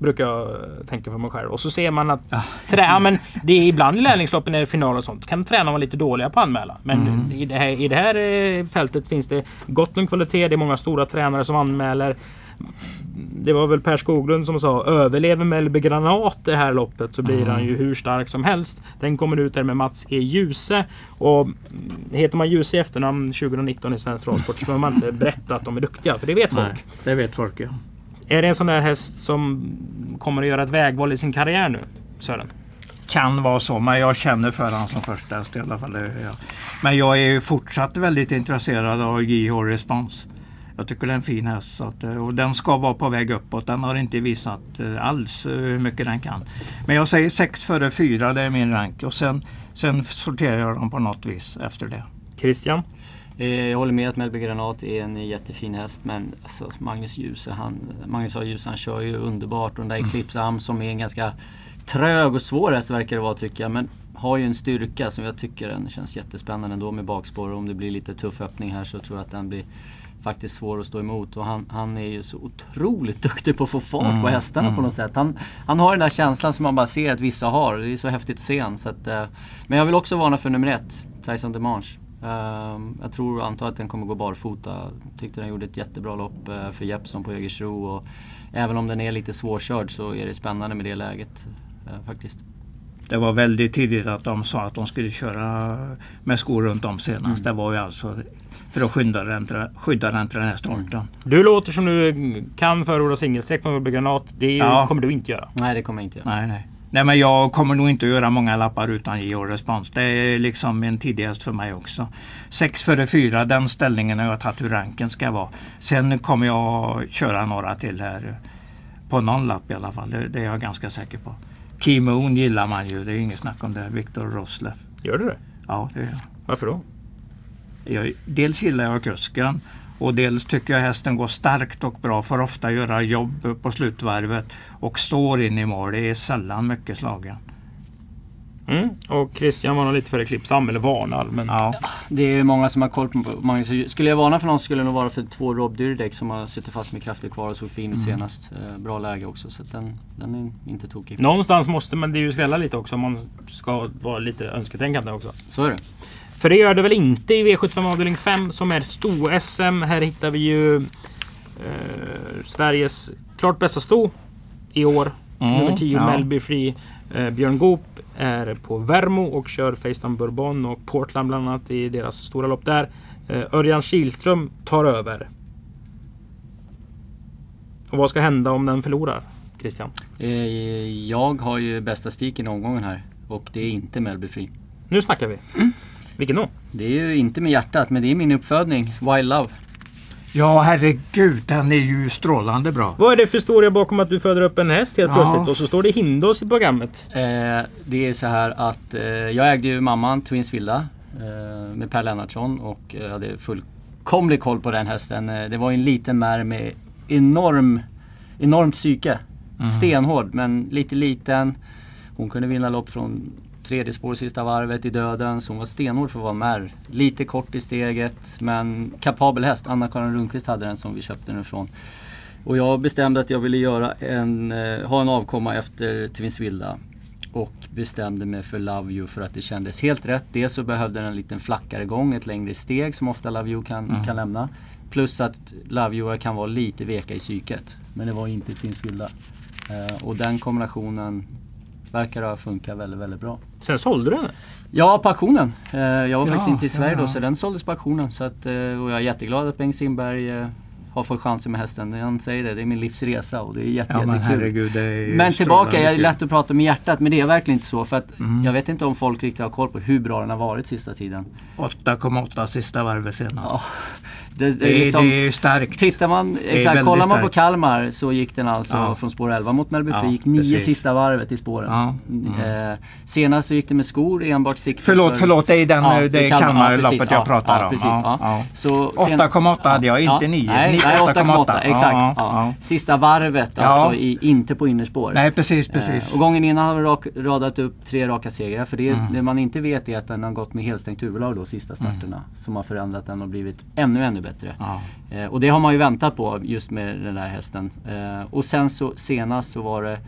S1: Brukar jag tänka för mig själv. Och så ser man att ah. trä, men det är ibland i lärlingsloppen när det är final och sånt. Kan tränarna vara lite dåliga på att anmäla. Men mm. i, det här, i det här eh, fältet finns det gott om kvalitet. Det är många stora tränare som anmäler det var väl Per Skoglund som sa överlever Mellby Granat det här loppet så blir mm. han ju hur stark som helst. Den kommer ut där med Mats E. Djuse. Och heter man Djuse i efternamn 2019 i svensk travsport så behöver man inte berätta att de är duktiga. För det vet folk. Nej,
S3: det vet folk ja.
S1: Är det en sån där häst som kommer att göra ett vägval i sin karriär nu? Sören?
S3: Kan vara så, men jag känner för honom som första häst i alla fall. Men jag är ju fortsatt väldigt intresserad av JH Response. Jag tycker det är en fin häst att, och den ska vara på väg uppåt. Den har inte visat eh, alls eh, hur mycket den kan. Men jag säger 6 före 4, det är min rank. Och sen, sen sorterar jag dem på något vis efter det.
S1: Christian?
S2: Eh, jag håller med att Melby Granat är en jättefin häst men alltså, Magnus Djuse, han, Magnus A. Djuse, han kör ju underbart. Och den där mm. Eclipse Am som är en ganska trög och svår häst verkar det vara tycker jag. Men har ju en styrka som jag tycker den känns jättespännande ändå med bakspår. Om det blir lite tuff öppning här så tror jag att den blir faktiskt svår att stå emot. Och han, han är ju så otroligt duktig på att få fart mm, på hästarna mm. på något sätt. Han, han har den där känslan som man bara ser att vissa har. Det är så häftigt att se han. Så att, uh, men jag vill också varna för nummer ett, Tyson Demange. Uh, jag tror antar att den kommer gå barfota. Tyckte den gjorde ett jättebra lopp uh, för Jeppson på Jägersro. Och även om den är lite svårkörd så är det spännande med det läget uh, faktiskt.
S3: Det var väldigt tidigt att de sa att de skulle köra med skor runt om senast. Mm. Det var ju alltså för att skydda den, skydda den till den här starten. Mm.
S1: Du låter som du kan förorda singelsträck på Granat. Det ja. kommer du inte göra.
S2: Nej, det kommer jag inte göra.
S3: Nej, nej. Nej men jag kommer nog inte att göra många lappar utan ge respons. Det är liksom en tidigast för mig också. 6 före 4, den ställningen har jag tagit hur ranken ska vara. Sen kommer jag köra några till här. På någon lapp i alla fall, det, det är jag ganska säker på. Key Moon gillar man ju, det är inget snack om det. Viktor Roslev.
S1: Gör du det?
S3: Ja, det gör jag.
S1: Varför då?
S3: Jag, dels gillar jag kusken och dels tycker jag hästen går starkt och bra. Får ofta göra jobb på slutvarvet och står in i mål. Det är sällan mycket slagen.
S1: Mm. Och Christian varnar lite för Eclipsam, eller varnar. Men...
S2: Ja. Det är många som har koll på Magnus. Skulle jag varna för någon skulle det nog vara för två Rob Dyrdek som har suttit fast med krafter kvar och såg fin ut mm. senast. Eh, bra läge också så den, den är inte tokig.
S1: Någonstans måste man det ju skrälla lite också om man ska vara lite önsketänkande också.
S2: Så är det.
S1: För det gör det väl inte i V75 avdelning 5 som är sto-SM. Här hittar vi ju eh, Sveriges klart bästa sto i år. Mm, Nummer 10 ja. Melby Free. Eh, Björn Goop är på Värmo och kör Facetime Bourbon och Portland bland annat i deras stora lopp där. Eh, Örjan Kihlström tar över. Och vad ska hända om den förlorar? Christian?
S2: Eh, jag har ju bästa spiken i omgången här och det är inte Melby Free.
S1: Nu snackar vi. Mm. Vilken då?
S2: Det är ju inte med hjärtat men det är min uppfödning, Wild Love.
S3: Ja, herregud, den är ju strålande bra.
S1: Vad är det för historia bakom att du föder upp en häst helt
S3: Ja.
S1: plötsligt och så står det Hindås i programmet?
S2: Eh, det är så här att eh, jag ägde ju mamman Twins Vilda eh, med Per Lennartsson och eh, hade fullkomlig koll på den hästen. Eh, det var ju en liten mär med enorm, enormt psyke. Stenhård men lite liten. Hon kunde vinna lopp från tredje spår sista varvet i döden. Så hon var stenhård för att vara mär. Lite kort i steget men kapabel häst. Anna-Karin Rundqvist hade den som vi köpte den ifrån. Och jag bestämde att jag ville göra en, eh, ha en avkomma efter Tvinsvilda. Och bestämde mig för Love You för att det kändes helt rätt. Dels så behövde den en liten flackare gång, ett längre steg som ofta Love You kan, kan lämna. Plus att Love You kan vara lite veka i psyket. Men det var inte Tvinsvilda. Eh, och den kombinationen verkar ha funkat väldigt, väldigt bra.
S1: Sen sålde du den?
S2: Ja, på auktionen. Eh, jag var faktiskt
S3: Ja,
S2: inte i Sverige
S3: ja,
S2: då så den såldes på auktionen. Så att, eh, och jag är jätteglad att Bengt Simberg eh, har fått chansen med hästen. Han säger det, det är min livsresa och det är jätte,
S3: Ja, men
S2: jättekul.
S3: herregud, är
S2: Men tillbaka, jag är lätt att prata med hjärtat men det är verkligen inte så. För att
S3: Mm.
S2: jag vet inte om folk riktigt har koll på hur bra den har varit sista tiden.
S3: 8,8 sista varvet senast.
S2: Ja, det, det, är liksom,
S3: det är starkt.
S2: Tittar man, exakt, kollar man på
S3: starkt.
S2: Kalmar så gick den alltså
S3: Ja.
S2: från spår 11 mot Mellby
S3: Ja,
S2: gick nio
S3: precis.
S2: sista varvet i spåren.
S3: Ja, mm.
S2: Eh, senast så gick det med skor enbart sikte
S3: Förlåt,
S2: för-
S3: förlåt, det är den,
S2: Ja,
S3: det
S2: det
S3: är Kalmarloppet jag
S2: ja,
S3: pratar om.
S2: precis,
S3: Ja,
S2: ja.
S3: ja.
S2: Så sen-
S3: 8,8 hade jag, inte 9.
S2: Nej,
S3: Ni-
S2: nej 8,8
S3: 8,8.
S2: exakt. Sista varvet alltså, i, inte på innerspår.
S3: Nej, precis,
S2: Eh,
S3: precis.
S2: och gången innan har vi radat upp tre raka segrar. För det,
S3: Mm.
S2: det man inte vet är att den har gått med helstängt huvudlag då sista starterna. Som har förändrat den och blivit ännu, ännu bättre.
S3: Ja.
S2: Eh, och det har man ju väntat på just med den där hästen. Eh, och sen så senast så var det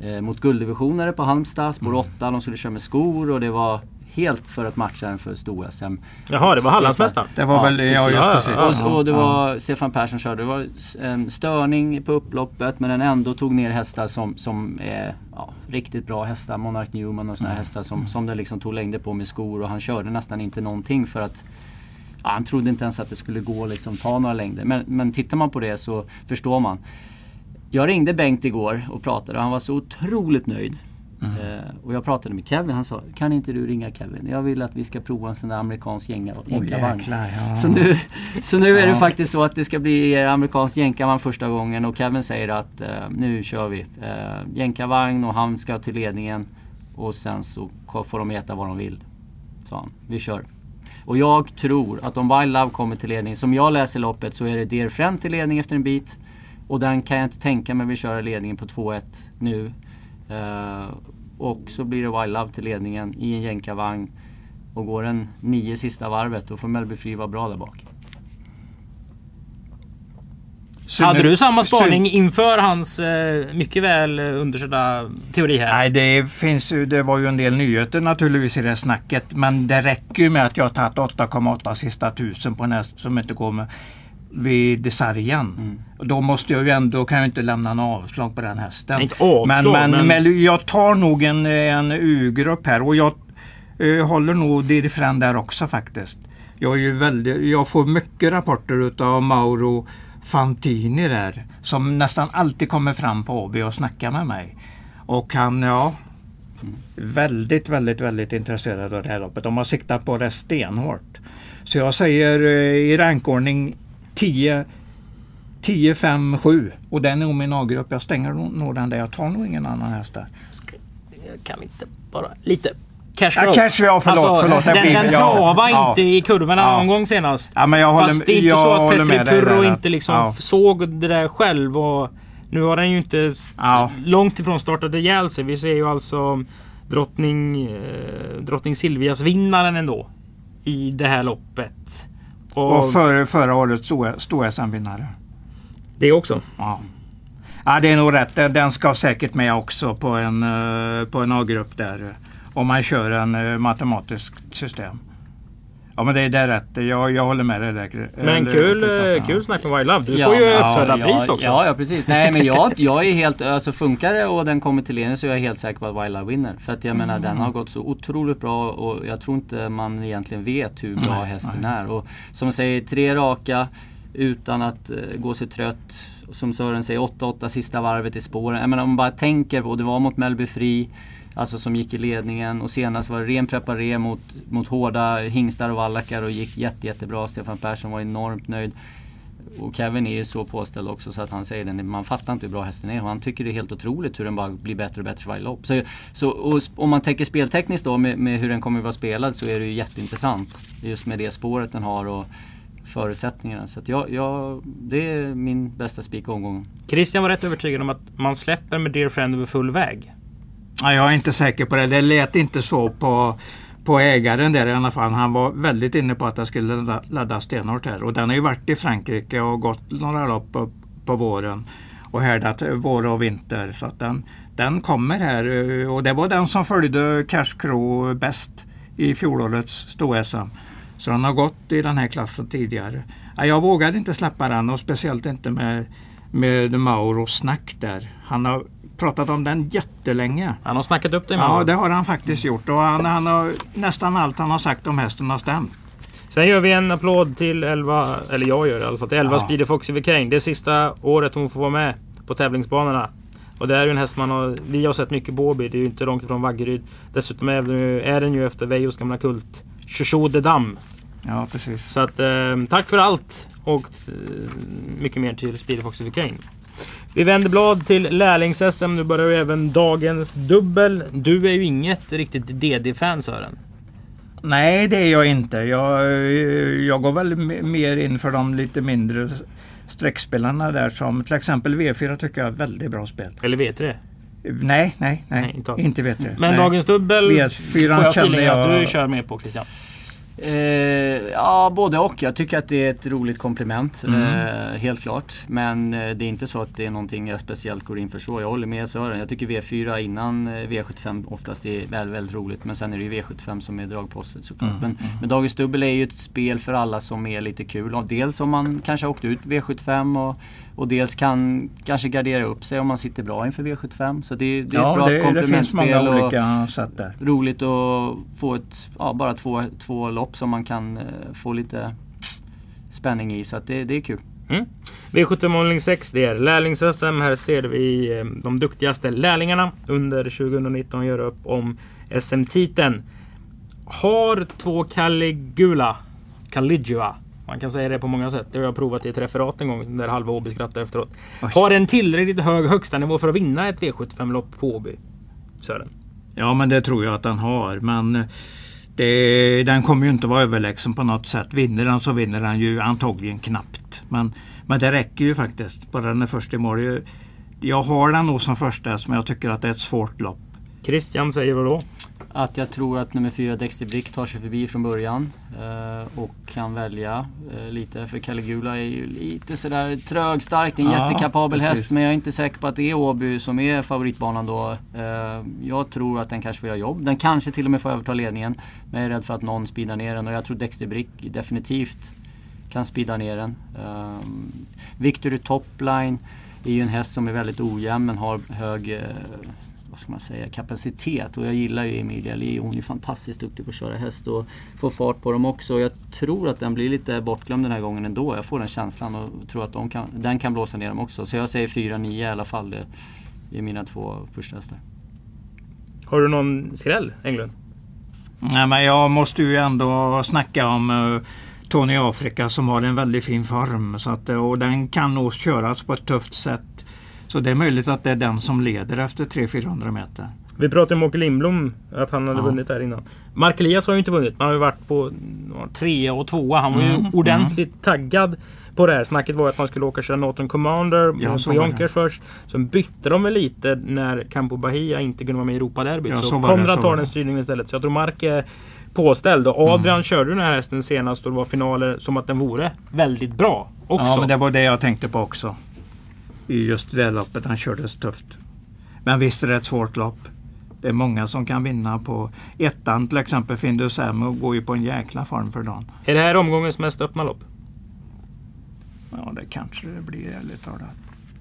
S2: eh, mot gulddivisioner på Halmstad, spår 8. De skulle köra med skor och det var helt för att matcha den för stor-SM.
S1: Jaha, det var Hallandsmästaren?
S3: Det var väl, ja,
S2: precis.
S3: just precis.
S2: Och, och det
S3: Ja,
S2: var Stefan Persson körde. Det var en störning på upploppet men den ändå tog ner hästar som, som är ja, riktigt bra hästar. Monarch Newman och såna här hästar som, som det liksom tog längder på med skor och han körde nästan inte någonting för att ja, han trodde inte ens att det skulle gå liksom ta några längder. Men, men tittar man på det så förstår man. Jag ringde Bengt igår och pratade och han var så otroligt nöjd.
S3: Mm.
S2: Eh, och jag pratade med Kevin. Han sa, kan inte du ringa Kevin? Jag vill att vi ska prova en sån där amerikansk jänkarvagn.
S3: jäklar, ja.
S2: Så nu, så nu är det
S3: Ja.
S2: faktiskt så att det ska bli eh, amerikansk jänkarvagn första gången och Kevin säger att eh, nu kör vi. Eh, jänkarvagn och han ska till ledningen och sen så får de äta vad de vill. Sa han. Vi kör. Och jag tror att om Wild Love kommer till ledning, som jag läser loppet så är det Dear Friend till ledning efter en bit. Och den kan jag inte tänka mig vi köra ledningen på 2-1 nu. Uh, och så blir det Wild Love till ledningen i en jänkarvagn. Och går den nio sista varvet då får Mellby Free vara bra där bak.
S3: Sune-
S1: Hade du samma spaning
S3: Sune-
S1: inför hans eh, mycket väl eh, undersökta teori här?
S3: Nej, det finns det var ju en del nyheter naturligtvis i det snacket. Men det räcker ju med att jag har tagit 8,8 sista tusen på en häst som inte går med vid sargen.
S1: Mm.
S3: Då måste jag ju ändå, kan jag inte lämna någon avslag på den hästen.
S1: Nej, inte avslag,
S3: men, men,
S1: men-
S3: men jag tar nog en, en U-grupp här och jag eh, håller nog Dirifren där också faktiskt. Jag, är ju väldigt, jag får mycket rapporter utav Mauro Fantini där som nästan alltid kommer fram på AB och snackar med mig. Och han, ja, väldigt, väldigt, väldigt intresserad av det här loppet. De har siktat på det stenhårt. Så jag säger eh, i rankordning 10, 10, 5, 7 och den är nog min A-grupp. Jag stänger nog nog den där. Jag tar nog ingen annan häst där.
S1: Kan vi inte bara lite? Cash
S3: Ja,
S1: roll.
S3: cash, ja, förlåt, förlåt, det
S1: den den
S3: ja,
S1: travade
S3: ja.
S1: inte i kurvorna
S3: Ja.
S1: någon gång senast.
S3: Ja, men jag håller,
S1: Fast det är inte så att Petri Purro inte liksom
S3: ja.
S1: såg det där själv. Och nu har den ju inte
S3: Ja.
S1: långt ifrån startat ihjäl sig. Vi ser ju alltså drottning, eh, drottning Silvias vinnaren ändå. I det här loppet. Och,
S3: Och för, förra årets stor SM-vinnare.
S1: det också.
S3: Ja. ja, det är nog rätt. Den- Den ska säkert med också på en, eh, på en A-grupp där. Om man kör en eh, matematiskt system. Ja men det, det är rätt. Jag, jag håller med dig där.
S1: Men kul,
S3: ja.
S1: eh, kul snack med Wild Love. Du
S2: Ja,
S1: får ju
S2: ja, ja,
S1: också.
S2: Ja, ja precis. Nej men jag, jag är helt, alltså funkar det och den kommer till ledning så är jag helt säker på att Wild Love vinner. För att jag menar den har gått så otroligt bra och jag tror inte man egentligen vet hur bra hästen är. Och som jag säger, tre raka utan att eh, gå sig trött. Som Sören säger, 8-8 sista varvet i spåren. Jag menar om man bara tänker på, det var mot Mellby Fri. Alltså som gick i ledningen och senast var det ren preparé mot, mot hårda hingstar och vallackar och gick jätte, jättebra. Stefan Persson var enormt nöjd. Och Kevin är ju så påställd också så att han säger det, man fattar inte hur bra hästen är och han tycker det är helt otroligt hur den bara blir bättre och bättre för varje lopp. Så, så om man tänker speltekniskt då med, med, hur den kommer att vara spelad så är det ju jätteintressant. Just med det spåret den har och förutsättningarna. Så att jag, jag, det är min bästa spik omgång.
S1: Christian var rätt övertygad om att man släpper med Dear Friend över full väg.
S3: Ja, jag är inte säker på det. Det lät inte så på, på ägaren där i alla fall. Han var väldigt inne på att det skulle ladda, ladda stenhårt här. Och den har ju varit i Frankrike och gått några lopp på, på våren och härdat vår och vinter. Så att den, den kommer här och det var den som följde Cash Crow bäst i fjolårets sto-SM. Så den har gått i den här klassen tidigare. Jag vågade inte släppa den och speciellt inte med, med Mauro snack där. Han har pratat om den jättelänge.
S1: Han har snackat upp
S3: det med Ja, det har han faktiskt gjort. Och han, han har, nästan allt han har sagt om hästen har stämt.
S1: Sen gör vi en applåd till 11, eller jag gör det i alla fall, till 11 ja. Speedy Foxy Kane. Det är sista året hon får vara med på tävlingsbanorna. Och det är ju en häst man har, vi har sett mycket på Åby. Det är ju inte långt ifrån Vaggeryd. Dessutom är den ju, är den ju efter Vejos gamla kult. Chouchou de Dam.
S3: Ja, precis.
S1: Så att, eh, tack för allt och eh, mycket mer till Speedy Foxy Kane. Vi vänder blad till lärlings-SM. Nu börjar ju även dagens dubbel. Du är ju inget riktigt DD-fan Sören.
S3: Nej, det är jag inte. Jag, jag går väl mer in för de lite mindre streckspelarna där som till exempel V4 tycker jag är väldigt bra spel.
S1: Eller V3?
S3: Nej, nej, nej. nej inte, inte V3.
S1: Men nej. dagens dubbel V4 får jag feeling att du kör med på Christian.
S2: Eh, ja, både och. Jag tycker att det är ett roligt komplement. Mm. Eh, helt klart. Men eh, det är inte så att det är någonting jag speciellt går in för så. Jag håller med Sören. Jag tycker V4 innan eh, V75 oftast är väldigt, väldigt roligt. Men sen är det ju V75 som är dragpostet såklart. Mm. Men, mm. men Dagens Dubbel är ju ett spel för alla som är lite kul. Dels om man kanske har åkt ut V75 och och dels kan kanske gardera upp sig om man sitter bra inför V75. Så det, det är ja, ett bra det, komplementspel. Det finns många olika sätt där. Roligt att få ett, ja, bara två, två lopp som man kan uh, få lite spänning i. Så att det, det är kul.
S1: Mm. V75 målning 6 det är lärlings-SM. Här ser vi eh, de duktigaste lärlingarna under 2019 göra upp om SM-titeln. Har två Caligula, Caligula man kan säga det på många sätt. Det har jag provat i ett referat en gång där halva Åby skrattade efteråt. Oj. Har en tillräckligt hög högsta nivå för att vinna ett V75-lopp på Åby? Sören?
S3: Ja men det tror jag att den har. Men eh, det, den kommer ju inte vara överlägsen på något sätt. Vinner den så vinner den ju antagligen knappt. Men, men det räcker ju faktiskt. Bara den är först i mål. Jag har den nog som första men jag tycker att det är ett svårt lopp.
S1: Christian säger vad då?
S2: Att jag tror att nummer fyra Dexter Brick tar sig förbi från början eh, och kan välja eh, lite. För Caligula är ju lite sådär trögstark. Det är en ja, jättekapabel precis. häst men jag är inte säker på att det är Åby som är favoritbanan då. Eh, jag tror att den kanske får göra jobb. Den kanske till och med får överta ledningen. Men jag är rädd för att någon speedar ner den och jag tror Dexter Brick definitivt kan speeda ner den. Eh, Victory Topline är ju en häst som är väldigt ojämn men har hög eh, vad ska man säga, kapacitet. Och jag gillar ju Emilia Lee. Hon är fantastiskt duktig på att köra häst och få fart på dem också. Jag tror att den blir lite bortglömd den här gången ändå. Jag får den känslan och tror att de kan, den kan blåsa ner dem också. Så jag säger 4-9 i alla fall. Det är mina två första hästar.
S1: Har du någon skräll, Englund?
S3: Nej, men jag måste ju ändå snacka om uh, Tony Afrika som har en väldigt fin form. Så att, och den kan nog köras på ett tufft sätt så det är möjligt att det är den som leder efter 300-400 meter.
S1: Vi pratade om Åke Lindblom, att han hade ja. vunnit där innan. Mark Elias har ju inte vunnit. Han har ju varit på trea och tvåa. Han var ju mm, ordentligt mm. taggad på det här. Snacket var att man skulle åka köra Norton Commander ja, på Jonkers först. Sen bytte de väl lite när Campo Bahia inte kunde vara med i Europaderbyt. Ja, så, så Konrad tar den styrningen istället. Så jag tror Mark är påställd. Och Adrian mm. körde den här hästen senast och det var finaler som att den vore väldigt bra också.
S3: Ja, men det var det jag tänkte på också i just det loppet. Han körde tufft. Men visst är det ett svårt lopp. Det är många som kan vinna på ettan till exempel. Findus Ammo går ju på en jäkla form för dagen.
S1: Är det här omgångens mest öppna lopp?
S3: Ja det kanske det blir ärligt talat.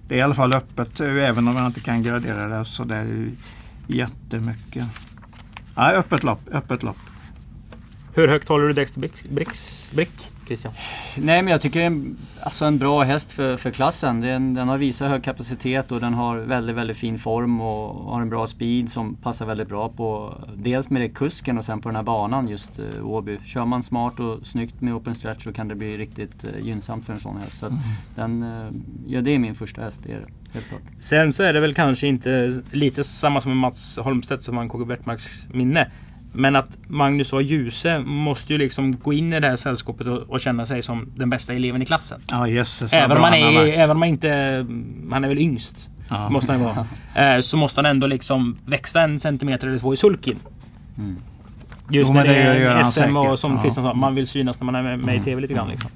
S3: Det är i alla fall öppet även om man inte kan gradera det så det är jättemycket. Ja, öppet lopp, öppet lopp.
S1: Hur högt håller du Dexter Brick, Christian?
S2: Nej men jag tycker det är en, alltså en bra häst för, för klassen. Den, den har visat hög kapacitet och den har väldigt, väldigt fin form och har en bra speed som passar väldigt bra på dels med det kusken och sen på den här banan just uh, Åby. Kör man smart och snyggt med open stretch så kan det bli riktigt uh, gynnsamt för en sån häst. Så mm. den, uh, ja, det är min första häst, det är det.
S1: Sen så är det väl kanske inte lite samma som med Mats Holmstedt som vann KG Bertmarks minne. Men att Magnus och Ljuse måste ju liksom gå in i det här sällskapet och, och känna sig som den bästa eleven i klassen.
S3: Ja, jösses
S1: även, om man är, även om man inte... Han är väl yngst. Ja. Måste han vara. Eh, så måste han ändå liksom växa en centimeter eller två i sulkin. Mm. Just jo, när det är SM och som Christian sa, man vill synas när man är med, med i mm. TV lite grann. Liksom.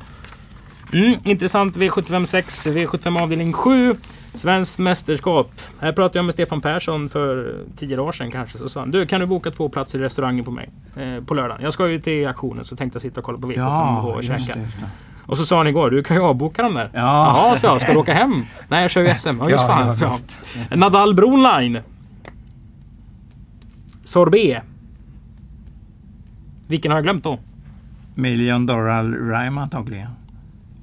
S1: Mm, intressant V75 6, V75 avdelning 7. Svenskt mästerskap. Här pratade jag med Stefan Persson för tio dagar sedan kanske. Så sa han, du kan du boka två platser i restaurangen på mig eh, på lördagen. Jag ska ju till auktionen så tänkte jag sitta och kolla på V75 ja, och käka. Det, och så sa han igår, du kan ju avboka dem där. Ja. Jaha, så jag. Ska du åka hem? Nej, jag kör ju SM. Ja, just fan. Ja, ja. Nadal Broline. Sorbet. Vilken har jag glömt då?
S3: Million Dollar Rhyme antagligen.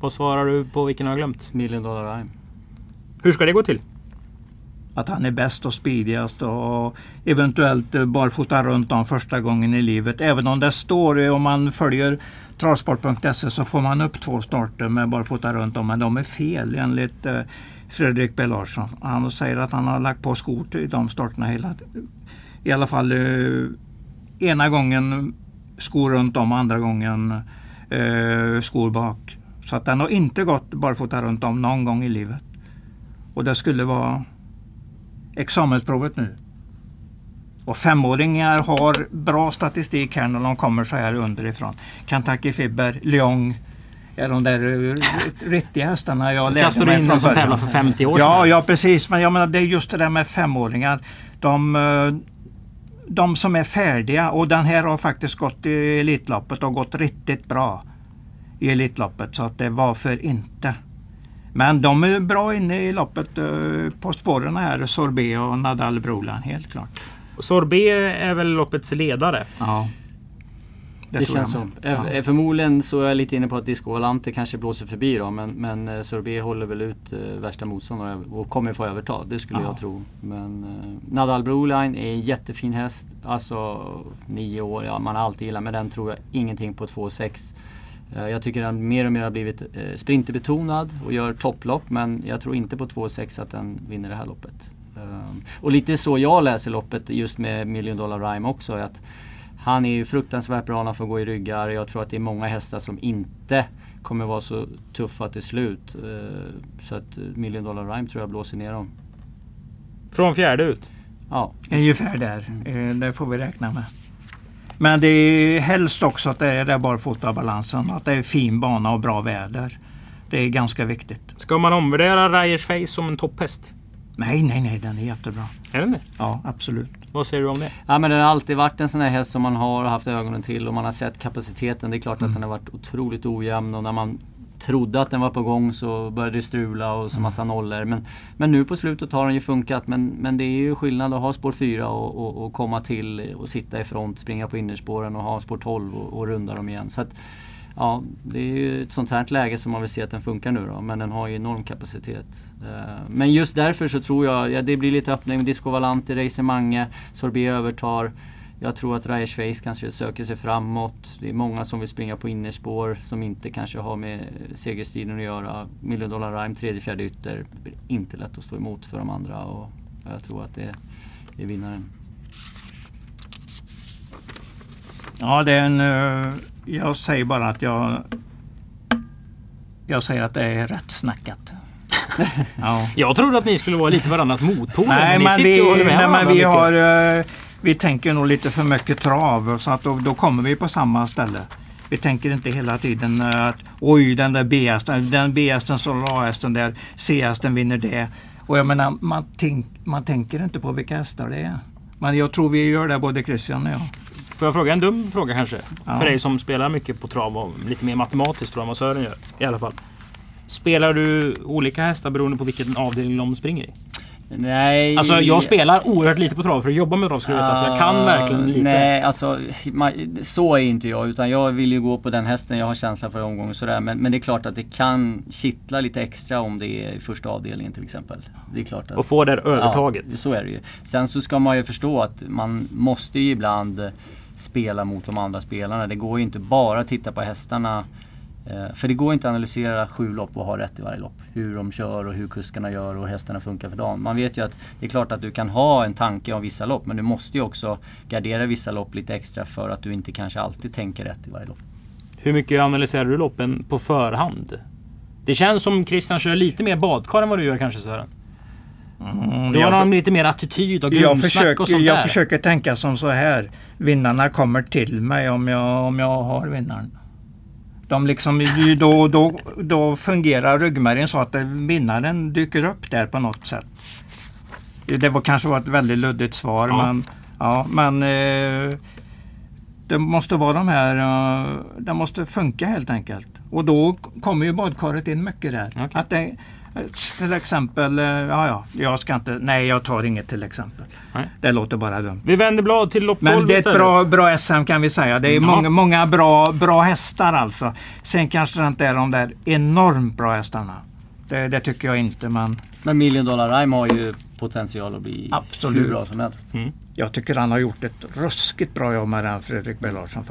S1: Vad svarar du på vilken har jag glömt?
S2: Million Dollar Rhyme.
S1: Hur ska det gå till?
S3: Att han är bäst och speedigast och eventuellt barfota runt om första gången i livet. Även om det står, eh, om man följer travsport.se så får man upp två starter med barfota runt om. Men de är fel enligt eh, Fredrik B Larsson. Han säger att han har lagt på skor till de starterna hela I alla fall eh, ena gången skor runt om, andra gången skor bak. Så att den har inte gått barfota runt om någon gång i livet. Och det skulle vara examensprovet nu. Och femåringar har bra statistik här när de kommer så här underifrån. Kentucky Fibber, Lyon är de där riktiga hästarna jag
S1: lärde Kastar du in någon som tävlar för 50 år
S3: sedan? Ja, ja precis. Men jag menar, det är just det där med femåringar. De, eh, de som är färdiga och den här har faktiskt gått i Elitloppet och gått riktigt bra i Elitloppet. Så att det varför inte? Men de är bra inne i loppet eh, på spåren här, Sorbet och Nadal Brolan, helt klart.
S1: Sorbet är väl loppets ledare?
S2: Ja. Det, det känns som. Ja. Eh, förmodligen så är jag lite inne på att Disco Valante kanske blåser förbi då men, men eh, Sorbet håller väl ut uh, värsta motståndare och kommer få överta. Det skulle ja. jag tro. Men Nadal Broline är en jättefin häst. Alltså nio år, ja man har alltid gillat men den tror jag ingenting på 2,6. Eh, jag tycker den mer och mer har blivit eh, sprinterbetonad och gör topplopp men jag tror inte på 2,6 att den vinner det här loppet. Ehm, och lite så jag läser loppet just med Million Dollar Rhyme också. Att han är ju fruktansvärt bra när han får gå i ryggar. Jag tror att det är många hästar som inte kommer vara så tuffa till slut. Ehm, så att Million Dollar Rhyme tror jag blåser ner dem.
S1: Från fjärde ut?
S3: Ja. Ungefär där. Mm. Det får vi räkna med. Men det är helst också att det är där barfotabalansen, att det är fin bana och bra väder. Det är ganska viktigt.
S1: Ska man omvärdera Ryers Face som en topphäst?
S3: Nej, nej, nej, den är jättebra.
S1: Är den det?
S3: Ja, absolut.
S1: Vad säger du om det?
S2: Ja, men den har alltid varit en sån här häst som man har haft ögonen till och man har sett kapaciteten. Det är klart mm. att den har varit otroligt ojämn och när man trodde att den var på gång så började det strula och så mm. massa nollor. Men, men nu på slutet har den ju funkat. Men, men det är ju skillnad att ha spår 4 och, och, och komma till och sitta i front, springa på innerspåren och ha spår 12 och, och runda dem igen. Så att, ja, det är ju ett sånt här läge som man vill se att den funkar nu då. Men den har ju enorm kapacitet. Eh, men just därför så tror jag, ja, det blir lite öppning. Disco Valante, Racer Mange, Sorbet övertar. Jag tror att Raya Schweiz kanske söker sig framåt. Det är många som vill springa på innerspår som inte kanske har med segerstriden att göra. Million Dollar Rhyme, tredje, fjärde ytter. Det blir inte lätt att stå emot för de andra och jag tror att det är vinnaren.
S3: Ja, det är en... Eh, jag säger bara att jag... Jag säger att det är rätt snackat.
S1: ja. Jag trodde att ni skulle vara lite varandras motpoler.
S3: Nej, men, men vi, nej, men vi har... Vi tänker nog lite för mycket trav så att då, då kommer vi på samma ställe. Vi tänker inte hela tiden eh, att oj den där B-hästen, den B-hästen som A-hästen där, C-hästen vinner det. Och jag menar man, tänk, man tänker inte på vilka hästar det är. Men jag tror vi gör det både Christian och jag.
S1: Får jag fråga en dum fråga kanske? Ja. För dig som spelar mycket på trav och lite mer matematiskt tror jag vad Sören gör i alla fall. Spelar du olika hästar beroende på vilken avdelning de springer i?
S2: Nej.
S1: Alltså jag spelar oerhört lite på trav för att jobba med trav ska du veta. Så jag kan
S2: Ah,
S1: verkligen lite.
S2: Nej, alltså man, så är inte jag. Utan jag vill ju gå på den hästen jag har känsla för i omgången. Sådär. Men, men det är klart att det kan kittla lite extra om det är i första avdelningen till exempel. Det är klart att,
S1: Och få det övertaget.
S2: Ja, så är det ju. Sen så ska man ju förstå att man måste ju ibland spela mot de andra spelarna. Det går ju inte bara att titta på hästarna. Eh, För det går inte att analysera sju lopp och ha rätt i varje lopp. Hur de kör och hur kuskarna gör och hur hästarna funkar för dagen. Man vet ju att det är klart att du kan ha en tanke om vissa lopp men du måste ju också gardera vissa lopp lite extra för att du inte kanske alltid tänker rätt i varje lopp.
S1: Hur mycket analyserar du loppen på förhand? Det känns som Christian kör lite mer badkar än vad du gör kanske Sören.
S3: Mm,
S1: Du
S3: jag-
S1: har någon lite mer attityd och
S3: jag
S1: grundsnack och sånt
S3: jag
S1: där.
S3: försöker tänka som så här. Vinnarna kommer till mig om jag, om jag har vinnaren. De liksom, då, då, då fungerar ryggmärgen så att vinnaren dyker upp där på något sätt. Det var kanske var ett väldigt luddigt svar
S1: Ja.
S3: men, ja, men eh, det måste vara de här, eh, det måste funka helt enkelt. Och då kommer ju badkaret in mycket där.
S1: Okej.
S3: Att det, till exempel, eh, ja ja, jag ska inte, nej jag tar inget till exempel.
S1: Nej.
S3: Det låter bara dumt.
S1: Vi vänder blad till lopp 12
S3: Men det är ett bra, bra SM kan vi säga. Det är
S1: Ja.
S3: många, många bra, bra hästar alltså. Sen kanske det inte är de där enormt bra hästarna. Det, det tycker jag inte men
S2: Men Million Dollar Rhyme har ju potential att bli
S3: Absolut.
S2: hur bra som helst.
S3: jag tycker han har gjort ett ruskigt bra jobb med den Fredrik B Larsson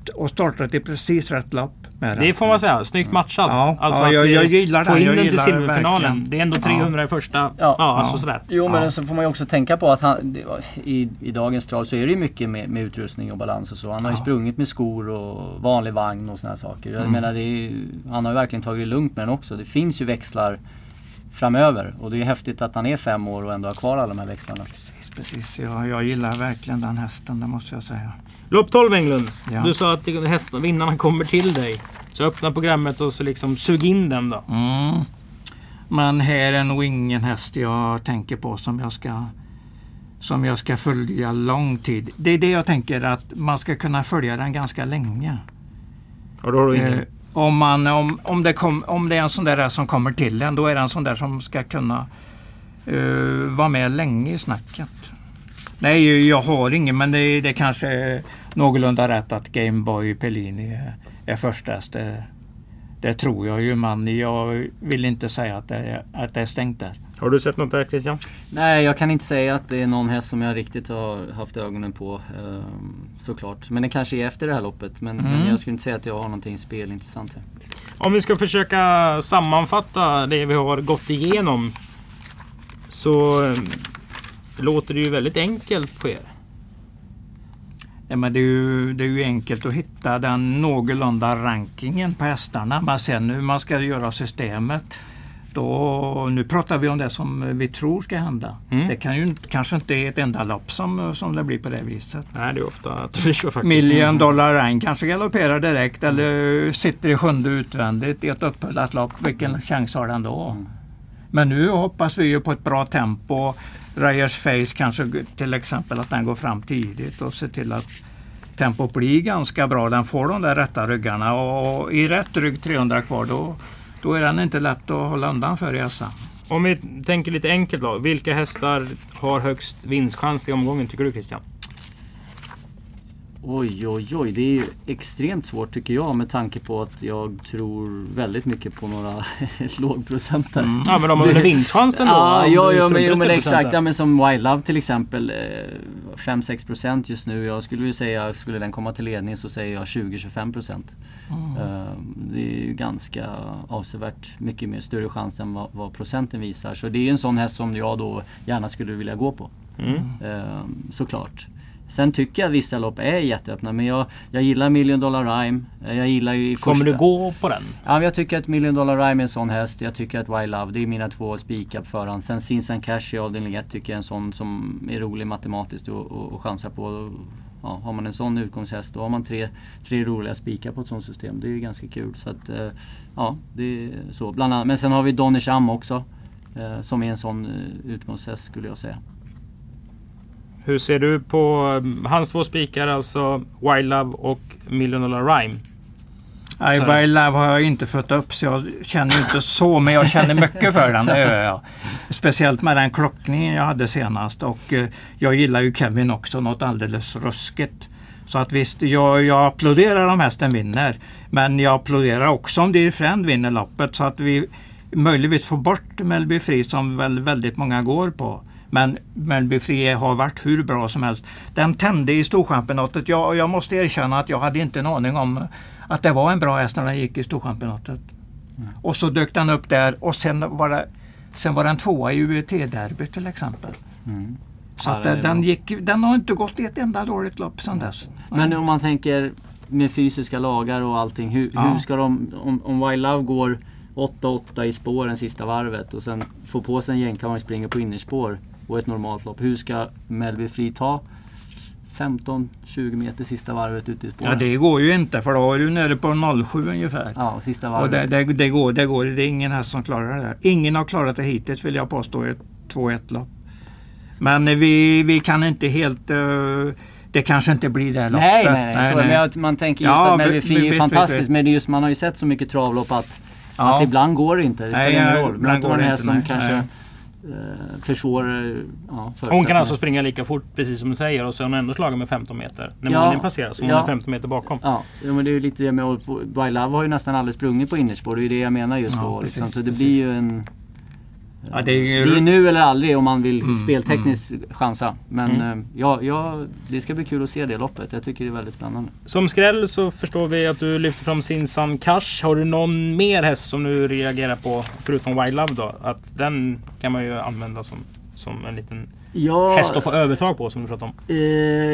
S3: faktiskt. Och startat i precis rätt lopp med den.
S1: Det får man säga. Snyggt matchat.
S3: Ja,
S1: alltså
S3: ja,
S1: att
S3: jag-
S1: eh,
S3: jag gillar
S1: få
S3: den.
S1: in
S3: Jag
S1: den till silverfinalen.
S3: verkligen.
S1: Det är ändå 300 i första. Ja,
S2: Ja.
S1: alltså
S3: Ja.
S1: sådär.
S2: Jo men
S3: Ja.
S2: så får man ju också tänka på att han, i, i dagens trav så är det ju mycket med, med utrustning och balans och så. Han har ju sprungit med skor och vanlig vagn och såna här saker. Jag
S3: Mm.
S2: menar det är, ju- han har ju verkligen tagit det lugnt med den också. Det finns ju växlar framöver och det är häftigt att han är fem år och ändå har kvar alla de här växlarna.
S3: Precis, precis. Jag, jag gillar verkligen den hästen, det måste jag säga.
S1: Lopp 12 Englund.
S3: Ja.
S1: Du sa att hästarna, vinnarna kommer till dig. Så öppna programmet och så liksom sug in den då.
S3: Mm. Men här är nog ingen häst jag tänker på som jag ska som jag ska följa lång tid. Det är det jag tänker att man ska kunna följa den ganska länge.
S1: Och då har du ingen.
S3: Eh, om, man, om, om, det kom, om det är en sån där som kommer till en, då är det en sån där som ska kunna eh, vara med länge i snacket. Nej, jag har ingen, men det, det kanske någorlunda rätt att Gameboy Pellini är, är första häst. Det, det tror jag ju, men jag vill inte säga att det, är- att det är stängt där.
S1: Har du sett något där Christian?
S2: Nej, jag kan inte säga att det är någon häst som jag riktigt har haft ögonen på. ehm, såklart. Men det kanske är efter det här loppet. Men, men
S3: Mm.
S2: jag skulle inte säga att jag har någonting spelintressant här.
S1: Om vi ska försöka sammanfatta det vi har gått igenom. Så eh, låter det ju väldigt enkelt på er.
S3: Ja, men det, är ju, det är ju enkelt att hitta den någorlunda rankingen på hästarna. Men sen hur man ska göra systemet. Då, nu pratar vi om det som vi tror ska hända.
S1: Mm.
S3: Det kan ju kanske inte är ett enda lopp som, som det blir på det viset.
S1: Nej, det är ofta att vi kör faktiskt.
S3: Million dollar rank kanske galopperar direkt eller sitter i sjunde utvändigt i ett upphullat lopp. Vilken chans har den då? Men nu hoppas vi ju på ett bra tempo. Ryers Face kanske till exempel att den går fram tidigt och ser till att tempot blir ganska bra. Den får de där rätta ryggarna och i rätt rygg 300 kvar då, då är den inte lätt att hålla undan för i SM.
S1: Om vi tänker lite enkelt då. Vilka hästar har högst vinstchans i omgången tycker du Christian?
S2: Oj, oj, oj. Det är ju extremt svårt tycker jag med tanke på att jag tror väldigt mycket på några lågprocentare.
S1: Ja, men de har väl vinstchansen då?
S2: Ja,
S1: om
S2: ja,
S1: du
S2: ja men, jo, exakt. Ja, men som Wild Love till exempel. eh, 5-6% just nu. Jag skulle ju säga, skulle den komma till ledning så säger jag 20-25%. Eh, Det är ju ganska avsevärt mycket mer större chans än vad, vad procenten visar. Så det är ju en sån häst som jag då gärna skulle vilja gå på.
S1: Mm.
S2: Eh, såklart. Sen tycker jag att vissa lopp är jätteöppna men jag, jag gillar Million Dollar Rhyme. Eh, Jag gillar ju
S1: Kommer
S2: första...
S1: du gå på den?
S2: Ja, jag tycker att Million Dollar Rhyme är en sån häst. Jag tycker att Wild Love, det är mina två spikar på förhand. Sen Sinsan Cash i avdelning 1 tycker jag är en sån som är rolig matematiskt och, och, och chansar på. Ja, har man en sån utgångshäst då har man tre, tre roliga spikar på ett sånt system. Det är ju ganska kul. Så att, eh, ja, det är så. Bland annat. Men sen har vi Donny Sham också. Eh, som är en sån utgångshäst skulle jag säga.
S1: Hur ser du på eh, hans två spikar, alltså Wild Love och Million Dollar Rhyme? Så-
S3: By Love har jag inte fått upp så jag känner inte så men jag känner mycket för den. Det gör jag. Speciellt med den klockningen jag hade senast och eh, jag gillar ju Kevin också något alldeles ruskigt. Så att visst, jag, jag applåderar om hästen vinner. Men jag applåderar också om Dear Friend vinner loppet så att vi möjligtvis får bort Melby Free som väl väldigt många går på. Men Melby Free har varit hur bra som helst. Den tände i Storchampionatet. Jag, jag måste erkänna att jag hade inte en aning om att det var en bra häst när den gick i Storchampionatet. Och så dök den upp där och sen var, det, sen var den tvåa i UET-derbyt till exempel.
S2: Mm.
S3: Så
S2: Ja,
S3: den, den, gick, den har inte gått i ett enda dåligt lopp sedan dess.
S2: Men om man tänker med fysiska lagar och allting. Hur,
S3: Ja.
S2: hur ska de, om, om Wild Love går 8-8 i spåren sista varvet och sen får på sig en jänkarvagn och springer på innerspår och ett normalt lopp. Hur ska Melby Free ta 15-20 meter sista varvet ute i spåren?
S3: Ja det går ju inte för då är du nere på 07 ungefär.
S2: Ja, och sista
S3: Och
S2: varvet.
S3: det, det, det, går, det går. Det är ingen häst som klarar det där. Ingen har klarat det hittills vill jag påstå i ett 2-1 lopp. Men vi, vi kan inte helt... eh, det kanske inte blir det loppet.
S2: Nej, nej, nej. Så, Men jag, man tänker just
S3: Ja,
S2: att Melby
S3: vi-
S2: är fantastiskt. Men just, man har ju sett så mycket travlopp att,
S3: Ja.
S2: att ibland går det inte. Det
S3: Nej,
S2: spelar ingen roll.
S3: ibland
S2: Möter
S3: går
S2: man en
S3: det
S2: häst
S3: inte,
S2: som
S3: nej.
S2: kanske
S3: Nej.
S2: Eh, försvårar ja,
S1: Hon kan alltså springa lika fort precis som du säger och så är hon ändå slagen med 15 meter. När
S2: Ja,
S1: mållinjen passerar så hon
S2: ja.
S1: är 15 meter bakom.
S2: Ja, jo, men det är ju lite det med By Love har ju nästan aldrig sprungit på innerspår. Det är ju det jag menar just
S3: Ja,
S2: då.
S3: precis,
S2: Liksom. Så det
S3: precis.
S2: blir ju en...
S3: Ja, det är ju-
S2: Det är nu eller aldrig om man vill
S3: Mm,
S2: speltekniskt chansa. Men
S1: Mm.
S2: eh, ja, ja, det ska bli kul att se det loppet. Jag tycker det är väldigt spännande.
S1: Som skräll så förstår vi att du lyfter fram Sinsan Cash. Har du någon mer häst som du reagerar på förutom Wild Love då? Att den kan man ju använda som, som en liten
S2: Ja,
S1: häst att få övertag på som du pratade om.
S2: Eh,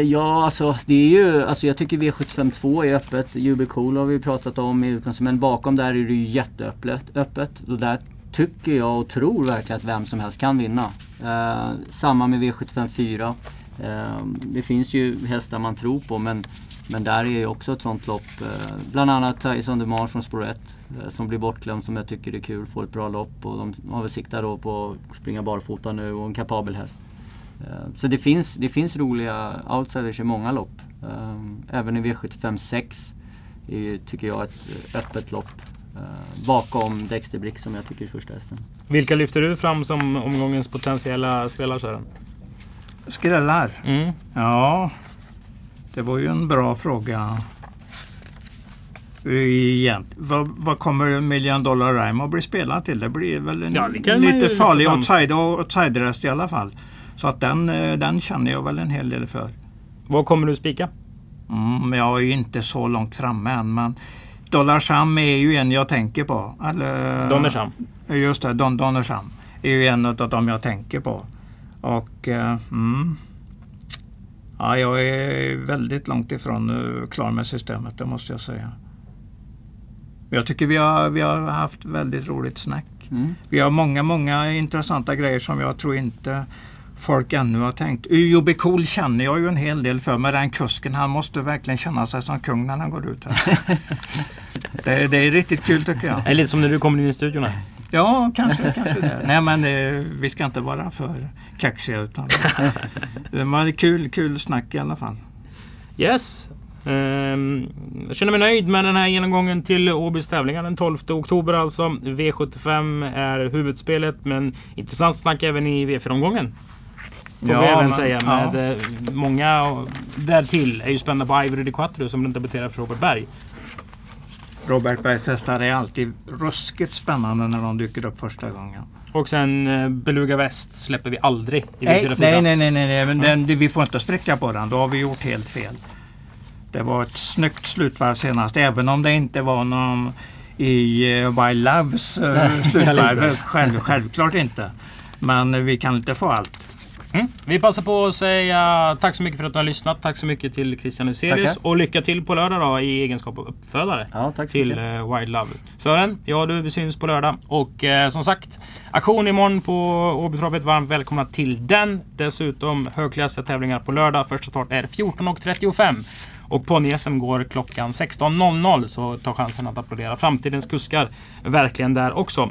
S2: ja, alltså det är ju, alltså jag tycker V752 är öppet. UB Cool har vi pratat om i utgångspunkt. Men bakom där är det ju jätteöppet. Öppet. Och där tycker jag och tror verkligen att vem som helst kan vinna. Eh, samma med V754. Eh, det finns ju hästar man tror på men, men där är ju också ett sånt lopp. Eh, bland annat Tyson DeMar som spår 1 eh, som blir bortglömd som jag tycker är kul. Får ett bra lopp och de har väl siktat då på att springa barfota nu och en kapabel häst. Eh, Så det finns, det finns roliga outsiders i många lopp. Eh, Även i V75 6 är tycker jag ett eh, öppet lopp eh, Bakom Dexter Brick som jag tycker är första hästen.
S1: Vilka lyfter du fram som omgångens potentiella skrällar Sören?
S3: Skrällar?
S1: Mm.
S3: Ja, det var ju en bra fråga. Egent. Vad, vad kommer Million Dollar Rhyme att bli spelad till? Det blir väl en
S1: Ja,
S3: lite farlig outside, outsiderrest i alla fall. Så att den, eh, den känner jag väl en hel del för.
S1: Vad kommer du spika?
S3: Mm, jag är ju inte så långt framme än. Men Dollar Sham är ju en jag tänker på. Eller,
S1: Donnersham.
S3: Just det, Don Donnersham är ju en av dem jag tänker på. Och eh, mm, ja, jag är väldigt långt ifrån uh, klar med systemet, det måste jag säga. Jag tycker vi har, vi har haft väldigt roligt snack.
S2: Mm.
S3: Vi har många, många intressanta grejer som jag tror inte folk ännu har tänkt. UJB Cool känner jag ju en hel del för, men den kusken han måste verkligen känna sig som kung när han går ut här. det, det är riktigt kul tycker jag.
S1: Det är lite som när du kommer in i studion här.
S3: Ja, kanske, kanske det. Nej men eh, vi ska inte vara för kaxiga utan det var kul, kul snack i alla fall.
S1: Yes. Ehm, jag känner mig nöjd med den här genomgången till Åbys tävlingar den 12 oktober alltså. V75 är huvudspelet men intressant snack även i V4-omgången. Får
S3: Ja,
S1: vi även
S3: men-
S1: säga.
S3: ja.
S1: Med, eh, Många därtill är ju spända på Ivory de Quattro som debuterar för Robert Berg.
S3: Robert Bergs hästar är alltid ruskigt spännande när de dyker upp första gången.
S1: Och sen eh, Beluga Väst släpper vi aldrig i
S3: Nej,
S1: V44.
S3: nej, nej, nej, nej, nej. Men den, vi får inte spräcka på den. Då har vi gjort helt fel. Det var ett snyggt slutvarv senast, även om det inte var någon i uh, Wild Loves slutvarv. Själv, självklart inte. Men eh, vi kan inte få allt.
S1: Mm. Vi passar på att säga tack så mycket för att du har lyssnat. Tack så mycket till Christian Huselius.
S2: Tackar.
S1: Och lycka till på lördag då i egenskap av uppfödare.
S2: Ja, tack så
S1: till
S2: mycket.
S1: eh, Wild Love. Sören, ja du, vi syns på lördag. Och eh, som sagt, aktion imorgon på Åbytravet. Varmt välkomna till den. Dessutom högklassiga tävlingar på lördag. Första start är 14.35. Och ponny-SM går klockan 16.00 så ta chansen att applådera framtidens kuskar verkligen där också.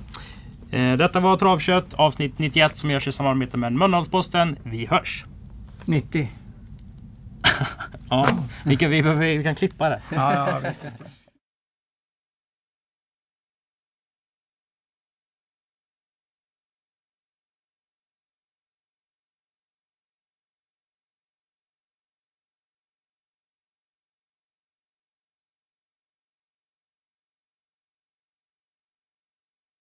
S1: Eh, Detta var Travkött avsnitt 91 som görs i samarbete med Mölndalsposten. Vi hörs!
S3: 90.
S1: Ja, vi kan, vi, vi kan klippa det.
S3: Ja, ja, visst.